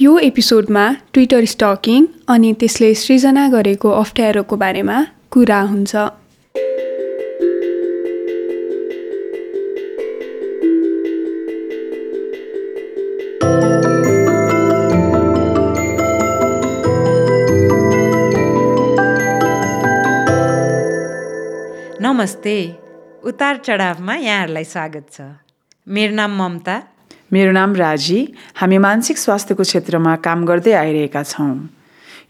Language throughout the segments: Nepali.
यो एपिसोडमा ट्विटर स्टकिङ अनि त्यसले सृजना गरेको अप्ठ्यारोको बारेमा कुरा हुन्छ। नमस्ते उतार चढावमा यहाँहरूलाई स्वागत छ। मेरो नाम ममता मेरो नाम राजी। हामी मानसिक स्वास्थ्यको क्षेत्रमा काम गर्दै आइरहेका छौँ।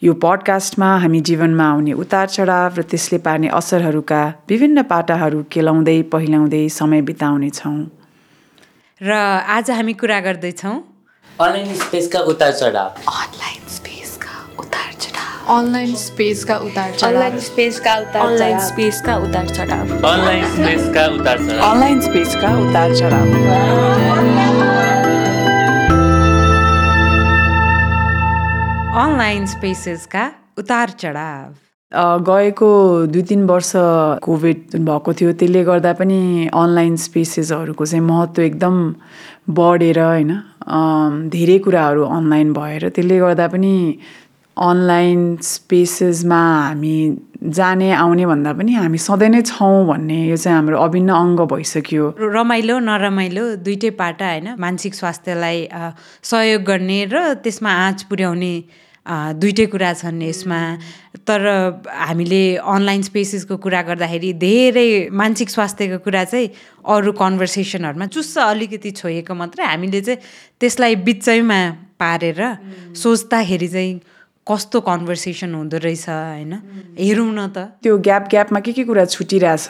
यो पडकास्टमा हामी जीवनमा आउने उतार चढाव र त्यसले पार्ने असरहरूका विभिन्न पाटाहरू केलाउँदै पहिल्याउँदै समय बिताउनेछौँ र आज हामी कुरा गर्दैछौँ। अनलाइन स्पेसका उतार चढाव अनलाइन स्पेसका उतार अनलाइन स्पेसका उतार अनलाइन स्पेसका उतार चढाव अनलाइन स्पेसका उतार चढाव अनलाइन स्पेसका उतार चढाव अनलाइन स्पेसेसका उतार चढाव। गएको दुई तिन वर्ष कोभिड भएको थियो त्यसले गर्दा पनि अनलाइन स्पेसेसहरूको चाहिँ महत्त्व एकदम बढेर होइन धेरै कुराहरू अनलाइन भएर त्यसले गर्दा पनि अनलाइन स्पेसेसमा हामी जाने आउने भन्दा पनि हामी सधैँ नै छौँ भन्ने यो चाहिँ हाम्रो अभिन्न अङ्ग भइसक्यो। रमाइलो नरमाइलो दुइटै पाटा होइन मानसिक स्वास्थ्यलाई सहयोग गर्ने र त्यसमा आँच पुर्याउने दुइटै कुरा छन् यसमा। तर हामीले अनलाइन स्पेसेसको कुरा गर्दाखेरि धेरै मानसिक स्वास्थ्यको कुरा चाहिँ अरू कन्भर्सेसनहरूमा चुस्स अलिकति छोएको मात्रै हामीले चाहिँ त्यसलाई बिचैमा पारेर सोच्दाखेरि चाहिँ कस्तो कन्भर्सेसन हुँदो रहेछ होइन? हेरौँ न त। त्यो ग्याप ग्यापमा के के कुरा छुटिरहेछ?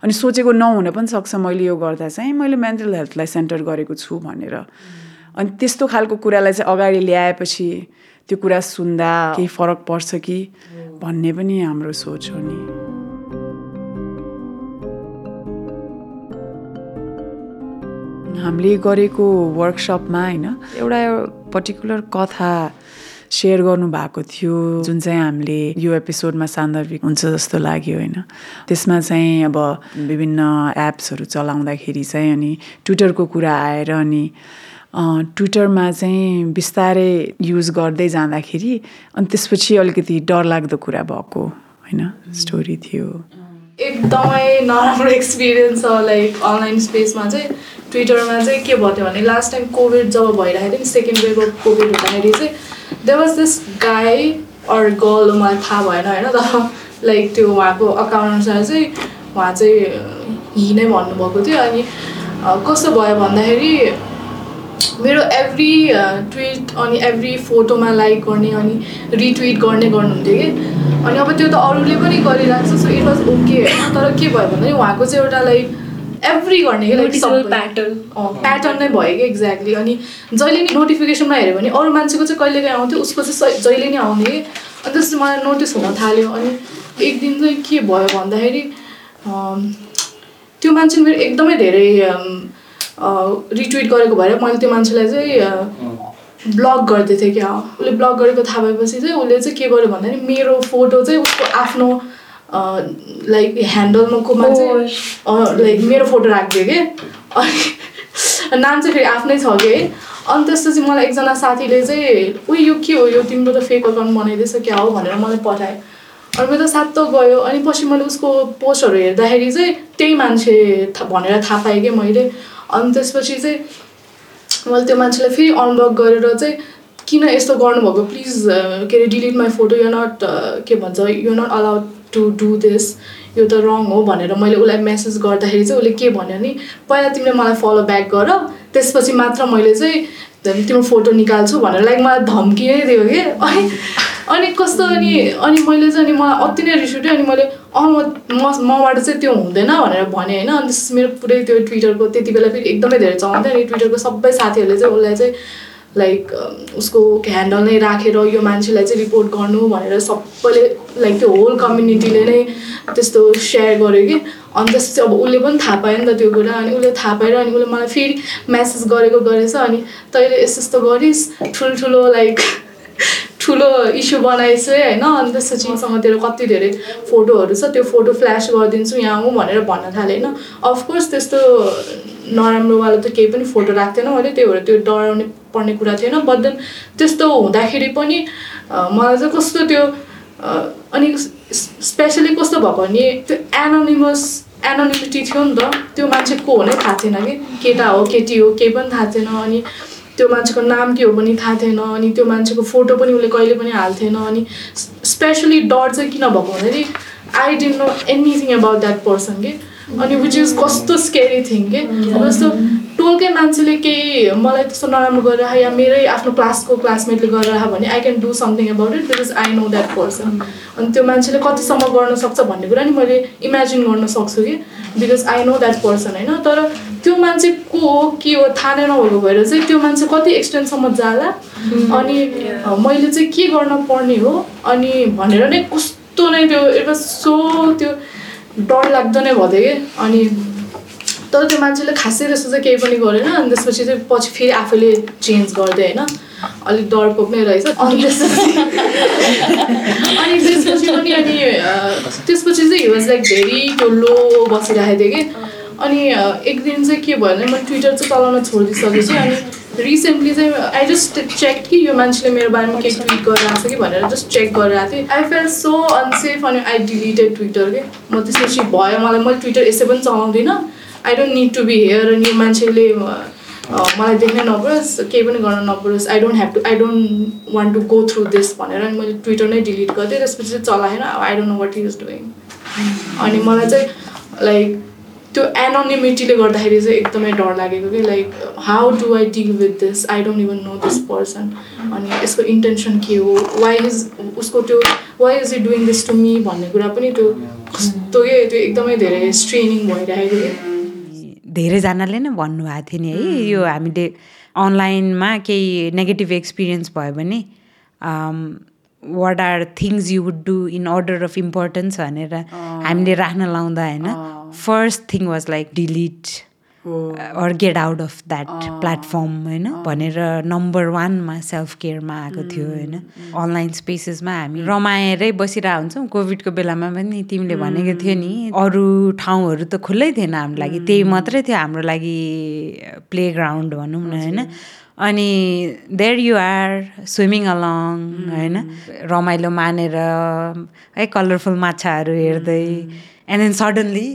अनि सोचेको नहुन पनि सक्छ मैले यो गर्दा चाहिँ। मैले मेन्टल हेल्थलाई सेन्टर गरेको छु भनेर। अनि त्यस्तो खालको कुरालाई चाहिँ अगाडि ल्याएपछि त्यो कुरा सुन्दा केही फरक पर्छ कि? भन्ने पनि हाम्रो सोच हो नि। हामीले गरेको वर्कसपमा होइन एउटा पर्टिकुलर कथा सेयर गर्नु भएको थियो जुन चाहिँ हामीले यो एपिसोडमा सान्दर्भिक हुन्छ जस्तो लाग्यो होइन। त्यसमा चाहिँ अब विभिन्न एप्सहरू चलाउँदाखेरि चाहिँ अनि ट्विटरको कुरा आएर अनि ट्विटरमा चाहिँ बिस्तारै युज गर्दै जाँदाखेरि अनि त्यसपछि अलिकति डरलाग्दो कुरा भएको होइन? स्टोरी थियो। एकदमै नराम्रो एक्सपिरियन्स छ लाइक अनलाइन स्पेसमा चाहिँ ट्विटरमा चाहिँ के भयो भने लास्ट टाइम कोभिड जब भइरहेको थियो नि सेकेन्ड वेभ अफ कोभिड हुँदाखेरि चाहिँ there was this guy or girl मलाई थाहा भएन होइन? तर लाइक त्यो उहाँको अकाउन्ट अनुसार चाहिँ उहाँ चाहिँ हि नै भन्नुभएको थियो। अनि कस्तो भयो भन्दाखेरि मेरो एभ्री ट्विट अनि एभ्री फोटोमा लाइक गर्ने अनि रिट्विट गर्ने गर्नुहुन्थ्यो कि। अनि अब त्यो त अरूले पनि गरिरहेको छ सो इट वाज ओके तर के भयो भन्दाखेरि उहाँको चाहिँ एउटा लाइक एभ्री गर्ने pattern. प्याटर्न नै भयो कि एक्ज्याक्टली अनि जहिले नि नोटिफिकेसनमा हेऱ्यो भने अरू मान्छेको चाहिँ कहिले काहीँ आउँथ्यो उसको चाहिँ जहिले नै आउने कि। अनि त्यसपछि मलाई नोटिस हुन थाल्यो। अनि एक दिन चाहिँ के भयो भन्दाखेरि त्यो मान्छे मेरो एकदमै धेरै रिट्विट गरेको भएर मैले त्यो मान्छेलाई चाहिँ ब्लग गर्दै थिएँ क्या। उसले ब्लग गरेको थाहा भएपछि चाहिँ उसले चाहिँ के गर्यो भन्दाखेरि मेरो फोटो चाहिँ उसको आफ्नो लाइक ह्यान्डलमाकोमा चाहिँ लाइक मेरो फोटो राखिदियो कि। अनि नाम चाहिँ फेरि आफ्नै छ कि। है अनि त्यसपछि मलाई एकजना साथीले चाहिँ उयो यो के हो? यो तिम्रो त फेक अकाउन्ट बनाइदिएछ क्या हो? भनेर मलाई पठायो अनि मेरो त सातो गयो। अनि पछि मैले उसको पोस्टहरू हेर्दाखेरि चाहिँ त्यही मान्छे भनेर थाहा पाएँ कि मैले। अनि त्यसपछि चाहिँ मैले त्यो मान्छेलाई फेरि अनब्लक गरेर चाहिँ किन यस्तो गर्नुभएको? प्लिज के अरे डिलिट माई फोटो यो नट के भन्छ यो not allowed to do this यो त रङ हो भनेर मैले उसलाई मेसेज गर्दाखेरि चाहिँ उसले के भन्यो नि पहिला तिमीले मलाई फलो ब्याक गर। त्यसपछि मात्र मैले चाहिँ तिम्रो फोटो निकाल्छु भनेर लाइक मलाई धम्की नै दियो कि? अनि अनि कस्तो अनि अनि मैले चाहिँ अनि मलाई अति नै रिस उठ्यो अनि मैले अँ म मबाट चाहिँ त्यो हुँदैन भनेर भने होइन। अनि त्यस मेरो पुरै त्यो ट्विटरको त्यति बेला फेरि एकदमै धेरै चलाउँथ्यो अनि ट्विटरको सबै साथीहरूले चाहिँ उसलाई चाहिँ लाइक उसको ह्यान्डल नै राखेर यो मान्छेलाई चाहिँ रिपोर्ट गर्नु भनेर सबैले लाइक त्यो होल कम्युनिटीले नै त्यस्तो सेयर गर्यो कि। अनि त्यसपछि अब उसले पनि थाहा पायो नि त त्यो कुरा अनि उसले थाहा पाएर अनि उसले मलाई फेरि म्यासेज गरेको गरेछ अनि तैँले यस्तो यस्तो गरिस् ठुल्ठुलो लाइक ठुलो इस्यु बनाएछु होइन? अनि त्यसपछि मसँग तेरो कति धेरै फोटोहरू छ त्यो फोटो फ्ल्यास गरिदिन्छु यहाँ आउँ भनेर भन्न थालेँ होइन? अफकोर्स त्यस्तो नराम्रोवाला त केही पनि फोटो राख्थेन मैले त्यही भएर त्यो डराउने पर्ने कुरा थिएन। बट देन त्यस्तो हुँदाखेरि पनि मलाई चाहिँ कस्तो त्यो अनि स्पेसली कस्तो भएको भने त्यो एनोनिमस एनोनिमिटी थियो नि त त्यो मान्छे को हो नै थाहा थिएन कि? केटा हो केटी हो केही पनि थाहा थिएन। अनि त्यो मान्छेको नाम के हो पनि थाहा थिएन अनि त्यो मान्छेको फोटो पनि उसले कहिले पनि हाल्थेन अनि स्पेसली डर चाहिँ किन भएको भन्दाखेरि I didn't know anything about that person कि अनि विच इज कस्तो स्केरी थिङ के? अब जस्तो टोलकै मान्छेले केही मलाई त्यस्तो नराम्रो गरेर या मेरै आफ्नो क्लासको क्लासमेटले गरेर भने I can do something about it because I know that person अनि त्यो मान्छेले कतिसम्म गर्न सक्छ भन्ने कुरा नि मैले इमेजिन गर्न सक्छु कि? Because I know that person होइन? तर त्यो मान्छे को हो के हो थाहा नै नभएको भएर चाहिँ त्यो मान्छे कति एक्सटेन्टसम्म जाला? अनि मैले चाहिँ के गर्न पर्ने हो? अनि भनेर नै कस्तो नै त्यो इट वाज सो त्यो डर लाग्दो नै भयो कि अनि तर त्यो मान्छेले खासै त्यस्तो चाहिँ केही पनि गरेन। अनि त्यसपछि चाहिँ पछि फेरि आफैले चेन्ज गर्दै होइन अलिक डरपोक नै रहेछ। अनि त्यसपछि। अनि त्यसपछि पनि अनि त्यसपछि चाहिँ वाज लाइक भेरी त्यो लो बसिरहेको थिएँ कि। अनि एक दिन चाहिँ के भयो भने मैले ट्विटर चाहिँ चलाउन छोडिदिइसकेपछि अनि रिसेन्टली चाहिँ आई जस्ट चेक कि यो मान्छेले मेरो बारेमा केही ट्विट गरिरहेको छ कि भनेर जस्ट चेक गरिरहेको थिएँ। आई फेल सो अनसेफ अनि आई डिलिटेड ट्विटर के म त्यसपछि भयो मलाई मैले ट्विटर यसै पनि चलाउँदिनँ। I don't need to be here अनि मान्छेले मलाई देख्नै नपरोस् केही पनि गर्न नपरोस्। I don't have to I don't want to go through this भनेर अनि मैले ट्विटर नै डिलिट गरिदिएँ। त्यसपछि चाहिँ चलाएन। I don't know what is doing अनि मलाई चाहिँ लाइक त्यो एनोनिमिटीले गर्दाखेरि चाहिँ एकदमै डर लागेको कि like how do I deal with this I don't even know this person अनि यसको इन्टेन्सन के हो? वाइ इज उसको त्यो why is it doing this to me भन्ने कुरा पनि त्यो कस्तो के त्यो एकदमै धेरै स्ट्रेनिङ भइरहेको धेरैजनाले नै भन्नुभएको थियो नि है यो हामीले अनलाइनमा केही नेगेटिभ एक्सपिरियन्स भयो भने what are things you would do in order of importance भनेर हामीले राख्न लाउँदा होइन? First thing was like delete or get out of that platform होइन भनेर नम्बर वानमा सेल्फ केयरमा आएको थियो होइन? अनलाइन स्पेसेसमा हामी रमाएरै बसिरहेको हुन्छौँ। कोभिडको बेलामा पनि तिमीले भनेको थियो नि अरू ठाउँहरू त खुल्लै थिएन हाम्रो लागि। त्यही मात्रै थियो हाम्रो लागि प्ले ग्राउन्ड भनौँ न होइन? अनि there you are swimming along होइन? रमाइलो मानेर है कलरफुल माछाहरू हेर्दै। And then suddenly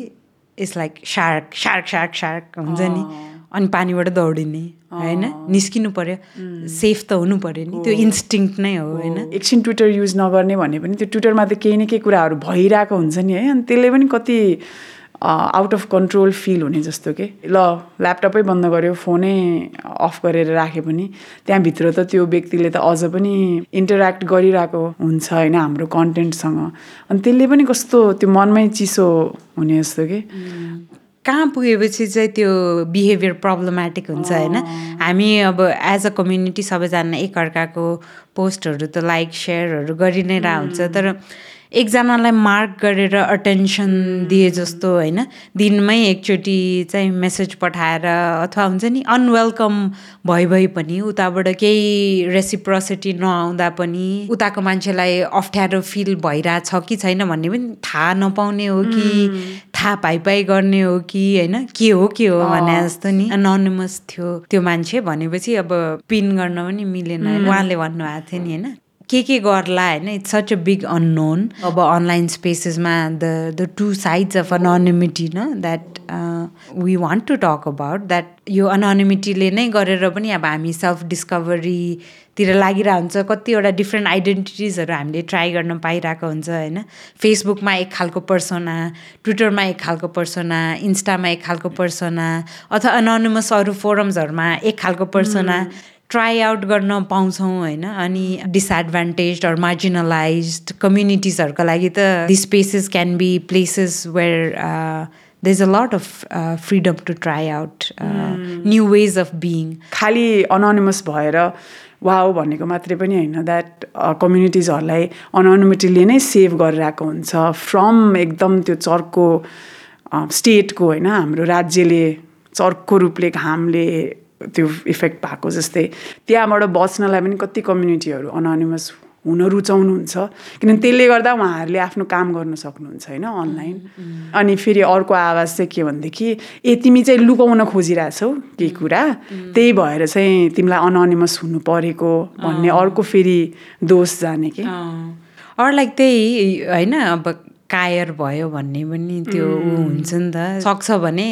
it's like shark shark shark shark हुन्छ नि। अनि पानीबाट दौडिने होइन? निस्किनु पर्यो। सेफ त हुनु पर्यो नि। त्यो इन्स्टिङ्क्ट नै हो होइन? एकछिन ट्विटर युज नगर्ने भने पनि त्यो ट्विटरमा त केही न केही कुराहरू भइरहेको हुन्छ नि है? अनि त्यसले पनि कति आउट अफ कन्ट्रोल फिल हुने जस्तो के। ल ल्यापटपै बन्द गऱ्यो फोनै अफ गरेर राख्यो पनि। त्यहाँभित्र त त्यो व्यक्तिले त अझ पनि इन्टरेक्ट गरिरहेको हुन्छ होइन हाम्रो कन्टेन्टसँग अनि त्यसले पनि कस्तो त्यो मनमै चिसो हुने जस्तो कि। कहाँ पुगेपछि चाहिँ त्यो बिहेभियर प्रब्लमेटिक हुन्छ होइन? हामी अब एज अ कम्युनिटी सबैजना एकअर्काको पोस्टहरू त लाइक सेयरहरू गरि नै रह हुन्छ। तर एकजनालाई मार्क गरेर अटेन्सन दिए जस्तो होइन। दिनमै एकचोटि चाहिँ मेसेज पठाएर अथवा हुन्छ नि अनवेलकम भइ भइ पनि उताबाट केही रेसिप्रोसिटी नआउँदा पनि उताको मान्छेलाई अप्ठ्यारो फिल भइरहेछ कि छैन भन्ने पनि थाहा नपाउने हो कि थाहा पाइ पाइ गर्ने हो कि होइन? के हो के हो भने जस्तो नि अनोनिमस थियो त्यो मान्छे भनेपछि अब पिन गर्न पनि मिलेन। उहाँले भन्नुभएको थियो नि होइन? के के गर्ला होइन? It's such a big unknown अब online स्पेसेसमा the the two sides of anonymity न that we want to talk about that यो अनोनिमिटीले नै गरेर पनि अब हामी सेल्फ डिस्कभरीतिर लागिरहेको हुन्छ। कतिवटा डिफ्रेन्ट आइडेन्टिटिजहरू हामीले ट्राई गर्न पाइरहेको हुन्छ होइन? फेसबुकमा एक खालको पर्सोना ट्विटरमा एक खालको पर्सोना इन्स्टामा एक खालको पर्सोना अथवा अनोनिमस अरू फोरम्सहरूमा एक खालको पर्सोना ट्राई आउट गर्न पाउँछौँ होइन? अनि डिसएडभान्टेज अर मार्जिनलाइज कम्युनिटिजहरूको लागि त the spaces can be places where they is a lot of freedom to try out new ways of being खालि अनोनिमस भएर वाउ भनेको मात्रै पनि होइन द्याट कम्युनिटिजहरूलाई अनोनिमिटीले नै सेभ गरिरहेको हुन्छ फ्रम एकदम त्यो चर्को स्टेटको होइन? हाम्रो राज्यले चर्को रूपले घामले त्यो इफेक्ट भएको जस्तै। त्यहाँबाट बच्नलाई पनि कति कम्युनिटीहरू अनोनिमस हुन रुचाउनुहुन्छ। किनभने त्यसले गर्दा उहाँहरूले आफ्नो काम गर्न सक्नुहुन्छ होइन अनलाइन अनि फेरि अर्को आवाज चाहिँ के भनेदेखि ए तिमी चाहिँ लुकाउन खोजिरहेछौ केही कुरा। त्यही भएर चाहिँ तिमीलाई अननिमस हुनु परेको भन्ने अर्को फेरि दोष जाने कि? अरू लाइक त्यही होइन अब कायर भयो भन्ने पनि त्यो ऊ हुन्छ नि त। सक्छ भने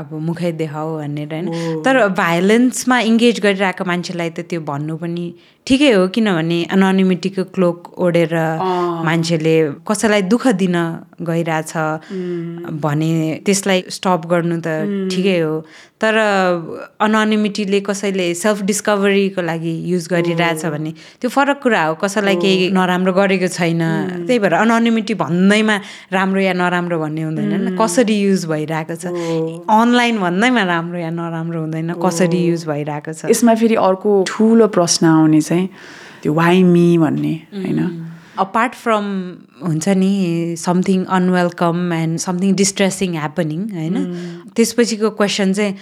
अब मुखै देखाऊ भनेर होइन। तर भाइलेन्समा इङ्गेज गरिरहेको मान्छेलाई त त्यो भन्नु पनि ठिकै हो किनभने अनोनिमिटीको क्लोक ओढेर मान्छेले कसैलाई दुःख दिन गइरहेछ भने त्यसलाई स्टप गर्नु त ठिकै हो। तर अनोनिमिटीले कसैले सेल्फ डिस्कभरीको लागि युज गरिरहेछ भने त्यो फरक कुरा हो। कसैलाई केही नराम्रो गरेको छैन। त्यही भएर अनोनिमिटी भन्दैमा राम्रो या नराम्रो भन्ने हुँदैन कसरी युज भइरहेको छ? अनलाइन भन्दैमा राम्रो या नराम्रो हुँदैन। कसरी युज भइरहेको छ? यसमा फेरि अर्को ठुलो प्रश्न आउने चाहिँ त्यो वाइ मी भन्ने होइन? अपार्ट फ्रम हुन्छ नि something unwelcome and something distressing happening होइन? त्यसपछिको क्वेसन चाहिँ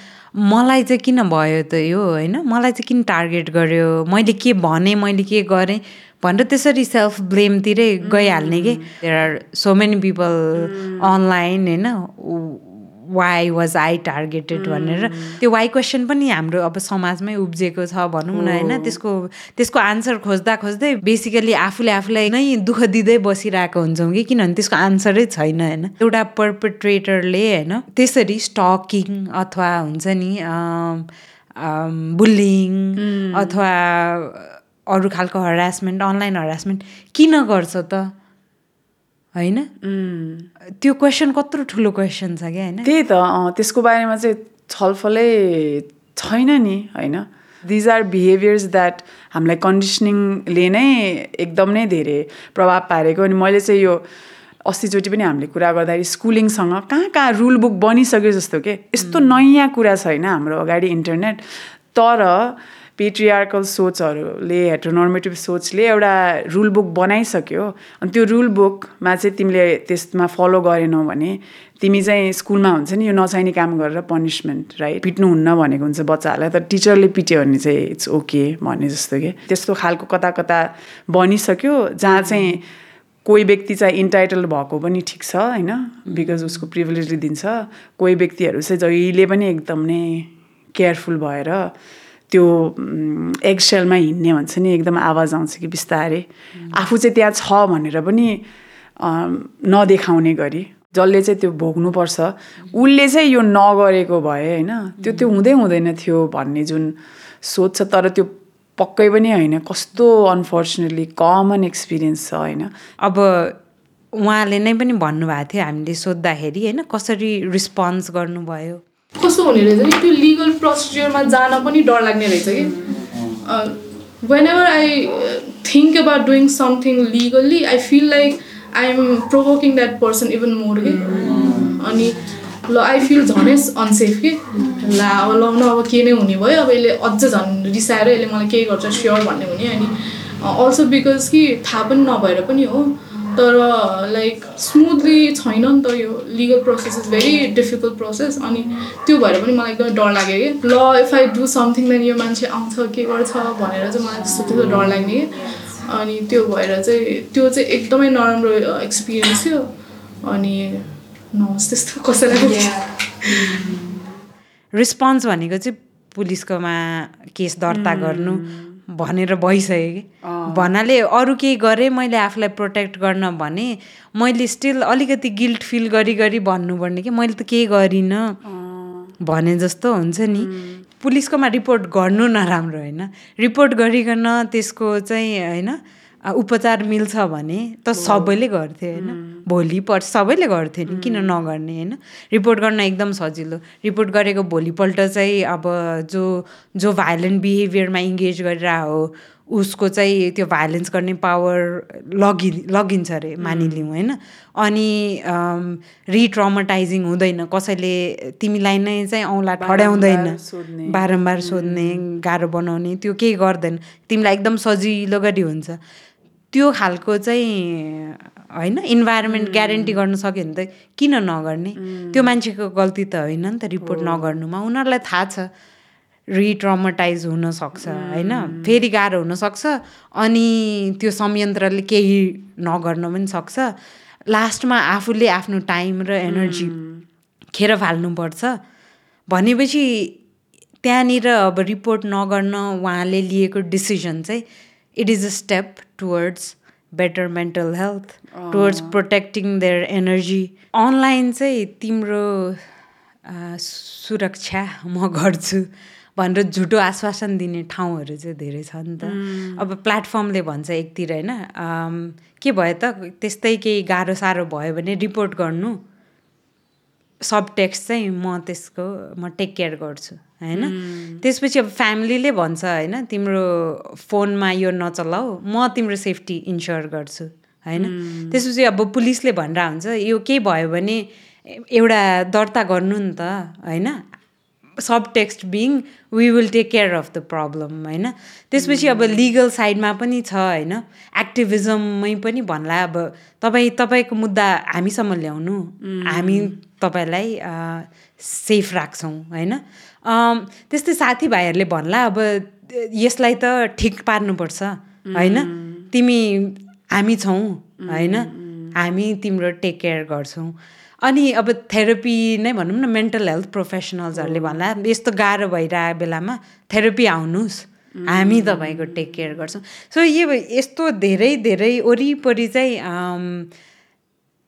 मलाई चाहिँ किन भयो त यो होइन? मलाई चाहिँ किन टार्गेट गर्यो? मैले के भनेँ मैले के गरेँ? भनेर त्यसरी सेल्फ ब्लेमतिरै गइहाल्ने कि? There are so many people online होइन? वाइ वाज आई टार्गेटेड भनेर। त्यो वाइ क्वेसन पनि हाम्रो अब समाजमै उब्जिएको छ भनौँ न होइन? त्यसको त्यसको आन्सर खोज्दा खोज्दै बेसिकली आफूले आफूलाई नै दुःख दिँदै बसिरहेको हुन्छौँ कि किनभने त्यसको आन्सरै छैन होइन? एउटा पर्पेट्रेटरले होइन? त्यसरी स्टकिङ अथवा हुन्छ नि बुलिङ अथवा अरू खालको हरासमेन्ट अनलाइन हरासमेन्ट किन गर्छ त? होइन? त्यो क्वेसन कत्रो ठुलो क्वेसन छ क्या होइन? त्यही त त्यसको बारेमा चाहिँ छलफलै छैन नि होइन? दिज आर बिहेभियर्स द्याट हामीलाई कन्डिसनिङले नै एकदम नै धेरै प्रभाव पारेको अनि मैले चाहिँ यो अस्तिचोटि पनि हामीले कुरा गर्दाखेरि स्कुलिङसँग कहाँ कहाँ रुल बुक बनिसक्यो जस्तो के? यस्तो नयाँ कुरा छैन हाम्रो अगाडि इन्टरनेट तर पेट्रियार्कल सोचहरूले हेट्रोनर्मेटिभ सोचले एउटा रुल बुक बनाइसक्यो। अनि त्यो रुल बुकमा चाहिँ तिमीले त्यसमा फलो गरेनौ भने तिमी चाहिँ स्कुलमा हुन्छ नि यो नचाहिने काम गरेर पनिसमेन्ट राइट पिट्नुहुन्न भनेको हुन्छ बच्चाहरूलाई। तर टिचरले पिट्यो भने चाहिँ इट्स ओके भन्ने जस्तो कि। त्यस्तो खालको कता कता बनिसक्यो जहाँ चाहिँ कोही व्यक्ति चाहिँ इन्टाइटल भएको पनि ठिक छ होइन? बिकज उसको प्रिभिलेजले दिन्छ। कोही व्यक्तिहरू चाहिँ जहिले पनि एकदम नै केयरफुल भएर त्यो एगसेलमा हिँड्ने भन्छ नि एकदम आवाज आउँछ कि बिस्तारै। आफू चाहिँ त्यहाँ छ भनेर पनि नदेखाउने गरी। जसले चाहिँ त्यो भोग्नुपर्छ। उसले चाहिँ यो नगरेको भए होइन त्यो त्यो हुँदै हुँदैन थियो भन्ने जुन सोच छ तर त्यो पक्कै पनि होइन। कस्तो अनफर्चुनेटली कमन एक्सपिरियन्स छ होइन। अब उहाँले नै पनि भन्नुभएको थियो हामीले सोद्धाखेरि होइन कसरी रिस्पोन्स गर्नुभयो? कस्तो हुने रहेछ नि त्यो लिगल प्रोसिडियरमा जान पनि डर लाग्ने रहेछ कि? Whenever I think about doing something legally I feel like I am provoking that person even more कि? अनि ल आई फिल झनै अनसेफ कि? ला अब न अब के नै हुने भयो। अब यसले अझ झन् रिसाएर यसले मलाई केही गर्छ स्योर भन्ने हुने। अनि अल्सो बिकज कि थाहा पनि नभएर पनि हो। तर लाइक स्मुथली छैन नि त यो legal process is very difficult process अनि त्यो भएर पनि मलाई एकदमै डर लाग्यो कि ल if I do something then यो मान्छे आउँछ के गर्छ भनेर चाहिँ मलाई त्यस्तो त्यस्तो डर लाग्ने कि। अनि त्यो भएर चाहिँ त्यो चाहिँ एकदमै नराम्रो एक्सपिरियन्स थियो। अनि नहोस् त्यस्तो कसैलाई रिस्पोन्स भनेको चाहिँ पुलिसकोमा केस दर्ता गर्नु। भनेर भइसक्यो कि। भन्नाले अरू केही गरेँ मैले आफूलाई प्रोटेक्ट गर्न भने मैले स्टिल अलिकति गिल्ट फिल गरी गरी भन्नुपर्ने कि मैले त केही गरिनँ। भने जस्तो हुन्छ नि। पुलिसकोमा रिपोर्ट गर्नु नराम्रो होइन। रिपोर्ट गरिकन त्यसको चाहिँ होइन उपचार मिल्छ भने त सबैले गर्थे होइन? भोलि पर्छ सबैले गर्थे नि किन नगर्ने होइन? रिपोर्ट गर्न एकदम सजिलो। रिपोर्ट गरेको भोलिपल्ट चाहिँ अब जो जो भाइलेन्ट बिहेभियरमा इङ्गेज गरिरहेको हो उसको चाहिँ त्यो भाइलेन्स गर्ने पावर लगि लगिन्छ अरे मानिलिउँ होइन? अनि रिट्रमाटाइजिङ हुँदैन। कसैले तिमीलाई नै चाहिँ औँला ठड्याउँदैन। बारम्बार सोध्ने। गाह्रो बनाउने त्यो केही गर्दैन। तिमीलाई एकदम सजिलो गरी हुन्छ। त्यो खालको चाहिँ होइन इन्भाइरोमेन्ट ग्यारेन्टी गर्न सक्यो भने त किन नगर्ने? त्यो मान्छेको गल्ती त होइन नि त रिपोर्ट नगर्नुमा। उनीहरूलाई थाहा छ रिट्रमाटाइज हुनसक्छ होइन? फेरि गाह्रो हुनसक्छ अनि त्यो संयन्त्रले केही नगर्न पनि सक्छ। लास्टमा आफूले आफ्नो टाइम र एनर्जी खेर फाल्नुपर्छ। भनेपछि त्यहाँनिर अब रिपोर्ट नगर्न उहाँले लिएको डिसिजन चाहिँ it is a step towards better mental health towards protecting their energy online चाहिँ तिम्रो सुरक्षा म गर्छु भनेर झुटो आश्वासन दिने ठाउँहरू चाहिँ धेरै छ नि त अब प्लेटफर्मले भन्छ एकतिर होइन? के भयो त? त्यस्तै केही गाह्रो साह्रो भयो भने रिपोर्ट गर्नु। सब टेक्स्ट चाहिँ म त्यसको म टेक केयर गर्छु होइन? त्यसपछि अब फ्यामिलीले भन्छ होइन? तिम्रो फोनमा यो नचलाऊ म तिम्रो सेफ्टी इन्स्योर गर्छु होइन? त्यसपछि अब पुलिसले भनेर हुन्छ यो केही भयो भने एउटा दर्ता गर्नु नि त होइन? Subtext being we will take care of the problem होइन? त्यसपछि अब लिगल साइडमा पनि छ होइन? एक्टिभिजममै पनि भन्ला अब तपाईँ तपाईँको मुद्दा हामीसम्म ल्याउनु। हामी तपाईँलाई सेफ राख्छौँ होइन? त्यस्तै साथीभाइहरूले भन्ला अब यसलाई त ठिक पार्नुपर्छ होइन? तिमी हामी छौँ होइन? हामी तिम्रो टेक केयर गर्छौँ। अनि अब थेरापी नै भनौँ न मेन्टल हेल्थ प्रोफेसनल्सहरूले भन्ला यस्तो गाह्रो भइरहेको बेलामा थेरापी आउनुहोस्। हामी तपाईँको टेक केयर गर्छौँ। सो यो यस्तो धेरै धेरै वरिपरि चाहिँ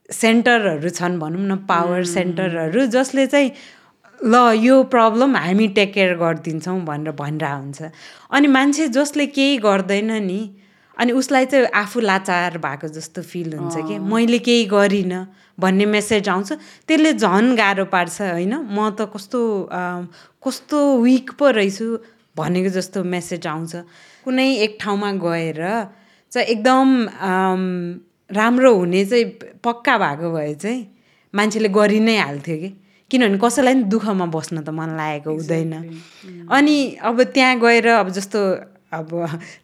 सेन्टरहरू छन् भनौँ न पावर सेन्टरहरू जसले चाहिँ ल यो प्रब्लम हामी टेक केयर गरिदिन्छौँ भनेर भनिरहेको हुन्छ। अनि मान्छे जसले केही गर्दैन नि अनि उसलाई चाहिँ आफू लाचार भएको जस्तो फिल हुन्छ कि मैले केही गरिनँ भन्ने मेसेज आउँछ। त्यसले झन् गाह्रो पार्छ होइन? म त कस्तो कस्तो विक पो रहेछु भनेको जस्तो मेसेज आउँछ। कुनै एक ठाउँमा गएर चाहिँ एकदम राम्रो हुने चाहिँ पक्का भएको भए चाहिँ मान्छेले गरि नै हाल्थ्यो कि? किनभने कसैलाई पनि दुःखमा बस्न त मन लागेको हुँदैन। अनि अब त्यहाँ गएर अब जस्तो अब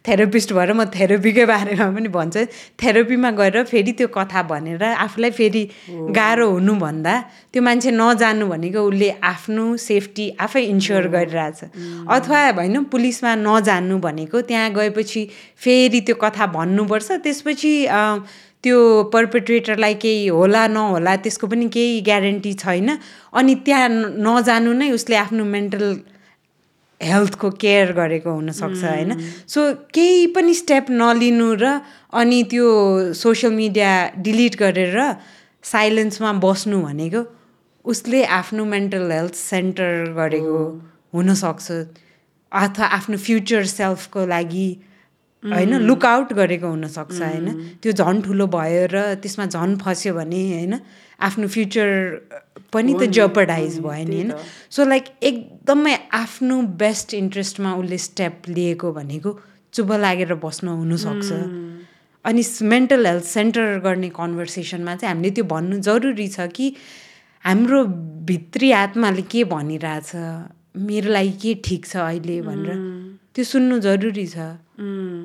थेरापिस्ट भएर म थेरापीकै बारेमा पनि भन्छु। थेरापीमा गएर फेरि त्यो कथा भनेर आफूलाई फेरि गाह्रो हुनुभन्दा त्यो मान्छे नजानु भनेको उसले आफ्नो सेफ्टी आफै इन्स्योर गरिरहेछ। अथवा होइन पुलिसमा नजानु भनेको त्यहाँ गएपछि फेरि त्यो कथा भन्नुपर्छ। त्यसपछि त्यो पर्पेट्रेटरलाई केही होला नहोला त्यसको पनि केही ग्यारेन्टी छैन। अनि त्यहाँ नजानु नै उसले आफ्नो मेन्टल हेल्थको केयर गरेको हुनसक्छ होइन? सो केही पनि स्टेप नलिनु र अनि त्यो सोसियल मिडिया डिलिट गरेर साइलेन्समा बस्नु भनेको उसले आफ्नो मेन्टल हेल्थ सेन्टर गरेको हुनसक्छ। अथवा आफ्नो फ्युचर सेल्फको लागि होइन लुकआउट गरेको हुनसक्छ होइन? त्यो झन् ठुलो भयो र त्यसमा झन् फस्यो भने होइन? आफ्नो फ्युचर पनि त जपडाइज भयो नि होइन? सो लाइक एकदमै आफ्नो बेस्ट इन्ट्रेस्टमा उसले स्टेप लिएको भनेको चुप लागेर बस्न हुनसक्छ। अनि मेन्टल हेल्थ सेन्टर गर्ने कन्भर्सेसनमा चाहिँ हामीले त्यो भन्नु जरुरी छ कि हाम्रो भित्री आत्माले के भनिरहेछ मेरो लागि के ठिक छ अहिले भनेर। त्यो सुन्नु जरुरी छ।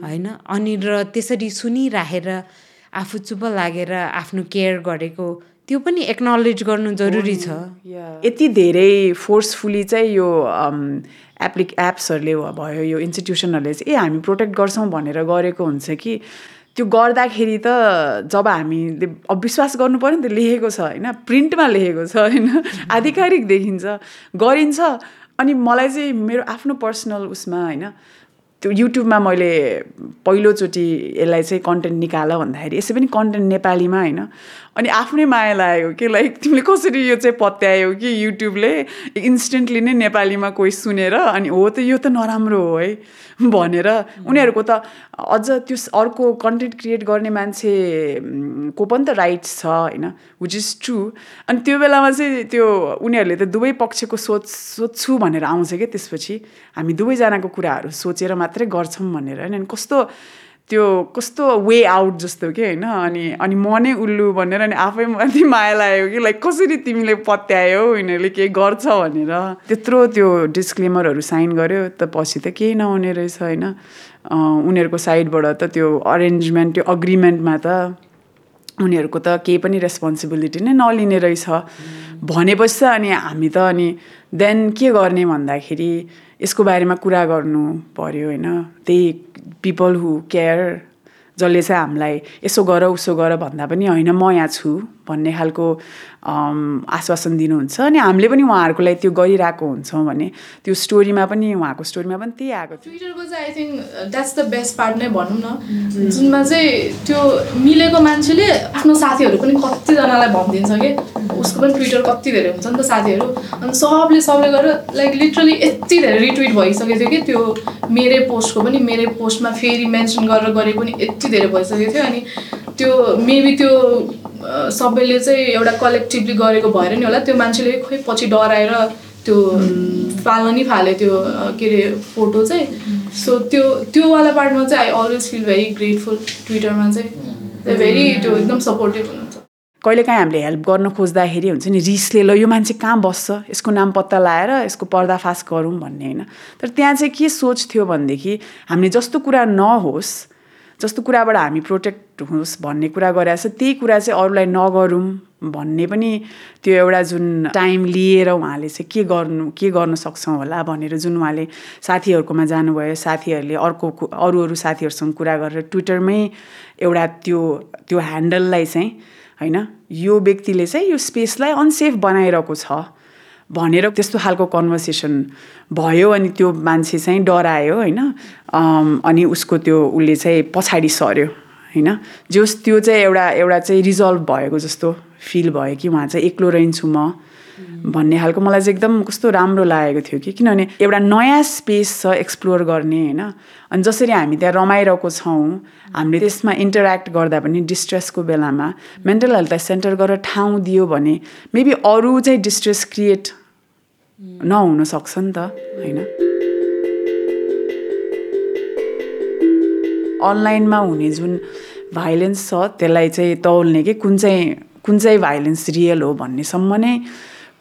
होइन? अनि र त्यसरी सुनिराखेर आफू चुप लागेर आफ्नो केयर गरेको त्यो पनि एक्नोलेज गर्नु जरुरी छ। यति धेरै फोर्सफुली चाहिँ यो एप्लिक एप्सहरूले भयो यो इन्स्टिट्युसनहरूले चाहिँ ए हामी प्रोटेक्ट गर्छौँ भनेर गरेको हुन्छ कि? त्यो गर्दाखेरि त जब हामीले अब विश्वास गर्नु पऱ्यो नि त लेखेको छ होइन? प्रिन्टमा लेखेको छ होइन? आधिकारिक देखिन्छ। गरिन्छ। अनि मलाई चाहिँ मेरो आफ्नो पर्सनल उसमा होइन त्यो युट्युबमा मैले पहिलोचोटि यसलाई चाहिँ कन्टेन्ट निकाल भन्दाखेरि यसै पनि कन्टेन्ट नेपालीमा होइन। अनि आफ्नै माया लागेको कि लाइक तिमीले कसरी यो चाहिँ पत्यायौ कि युट्युबले इन्स्टेन्टली नै नेपालीमा कोही सुनेर अनि हो त यो त नराम्रो हो है भनेर। उनीहरूको त अझ त्यो अर्को कन्टेन्ट क्रिएट गर्ने मान्छे को पनि त राइट्स छ होइन विच इज ट्रु अनि त्यो बेलामा चाहिँ त्यो उनीहरूले त दुवै पक्षको सोच सोध्छु भनेर आउँछ क्या त्यसपछि। हामी दुवैजनाको कुराहरू सोचेर मात्रै गर्छौँ भनेर होइन अनि कस्तो त्यो कस्तो वे आउट जस्तो कि होइन? अनि अनि म नै उल्लु भनेर अनि आफै माथि माया लाग्यो कि लाइक कसरी तिमीले पत्यायो यिनीहरूले केही गर्छ भनेर। त्यत्रो त्यो डिस्क्लेमरहरू साइन गर्यो त पछि त केही नहुने रहेछ होइन। उनीहरूको साइडबाट त त्यो अरेन्जमेन्ट त्यो अग्रिमेन्टमा त उनीहरूको त केही पनि रेस्पोन्सिबिलिटी नै नलिने रहेछ। भनेपछि त अनि हामी त अनि देन के गर्ने भन्दाखेरि यसको बारेमा कुरा गर्नु पर्यो होइन? त्यही पिपल हु केयर जसले चाहिँ हामीलाई यसो गर उसो गर भन्दा पनि होइन म यहाँ छु। भन्ने खालको आश्वासन दिनुहुन्छ अनि हामीले पनि उहाँहरूको लागि त्यो गरिरहेको हुन्छौँ भने त्यो स्टोरीमा पनि उहाँको स्टोरीमा पनि त्यही आएको थियो। ट्विटरको चाहिँ I think that's the best part नै भनौँ न। जुनमा चाहिँ त्यो मिलेको मान्छेले आफ्नो साथीहरू पनि कतिजनालाई भनिदिन्छ कि? उसको पनि ट्विटर कति धेरै हुन्छ नि त साथीहरू। अनि सबले सबले गरेर लाइक लिटरली यति धेरै रिट्विट भइसकेको थियो कि त्यो मेरै पोस्टको पनि मेरै पोस्टमा फेरि मेन्सन गरेर गरे पनि यति धेरै भइसकेको थियो। अनि त्यो मेबी त्यो सबैले चाहिँ एउटा कलेक्टिभली गरेको भएर नि होला त्यो मान्छेले खोइ पछि डराएर त्यो फाल्न नि फाल्यो त्यो के अरे फोटो चाहिँ। सो त्यो त्योवाला पार्टमा चाहिँ I always feel very grateful ट्विटरमा चाहिँ। भेरी त्यो एकदम सपोर्टिभ हुनुहुन्छ। कहिलेकाहीँ हामीले हेल्प गर्न खोज्दाखेरि हुन्छ नि रिसले ल यो मान्छे कहाँ बस्छ? यसको नाम पत्ता लगाएर यसको पर्दाफास गरौँ भन्ने होइन। तर त्यहाँ चाहिँ के सोच थियो भनेदेखि हामीले जस्तो कुरा नहोस् जस्तो कुराबाट हामी प्रोटेक्ट होस् भन्ने कुरा गरेर त्यही कुरा चाहिँ अरूलाई नगरौँ भन्ने पनि त्यो एउटा जुन टाइम लिएर उहाँले चाहिँ के गर्नु के गर्न सक्छौँ होला भनेर जुन उहाँले साथीहरूकोमा जानुभयो साथीहरूले अर्को अरू अरू साथीहरूसँग कुरा गरेर ट्विटरमै एउटा त्यो त्यो ह्यान्डललाई चाहिँ होइन यो व्यक्तिले चाहिँ यो स्पेसलाई अनसेफ बनाइरहेको छ। भनेर त्यस्तो खालको कन्भर्सेसन भयो अनि त्यो मान्छे चाहिँ डरायो होइन? अनि उसको त्यो उसले चाहिँ पछाडि सर्यो होइन? जोस् त्यो चाहिँ एउटा एउटा चाहिँ रिजल्भ भएको जस्तो फिल भयो कि उहाँ चाहिँ एक्लो रहन्छु म भन्ने खालको मलाई चाहिँ एकदम कस्तो राम्रो लागेको थियो कि किनभने एउटा नयाँ स्पेस छ एक्सप्लोर गर्ने होइन? अनि जसरी हामी त्यहाँ रमाइरहेको छौँ हामीले त्यसमा इन्टरेक्ट गर्दा पनि डिस्ट्रेसको बेलामा मेन्टल हेल्थलाई सेन्टर गरेर ठाउँ दियो भने मेबी अरू चाहिँ डिस्ट्रेस क्रिएट नहुन सक्छ नि त होइन? अनलाइनमा हुने जुन भाइलेन्स छ त्यसलाई चाहिँ तौल्ने कि कुन चाहिँ कुन चाहिँ भाइलेन्स रियल हो भन्नेसम्म नै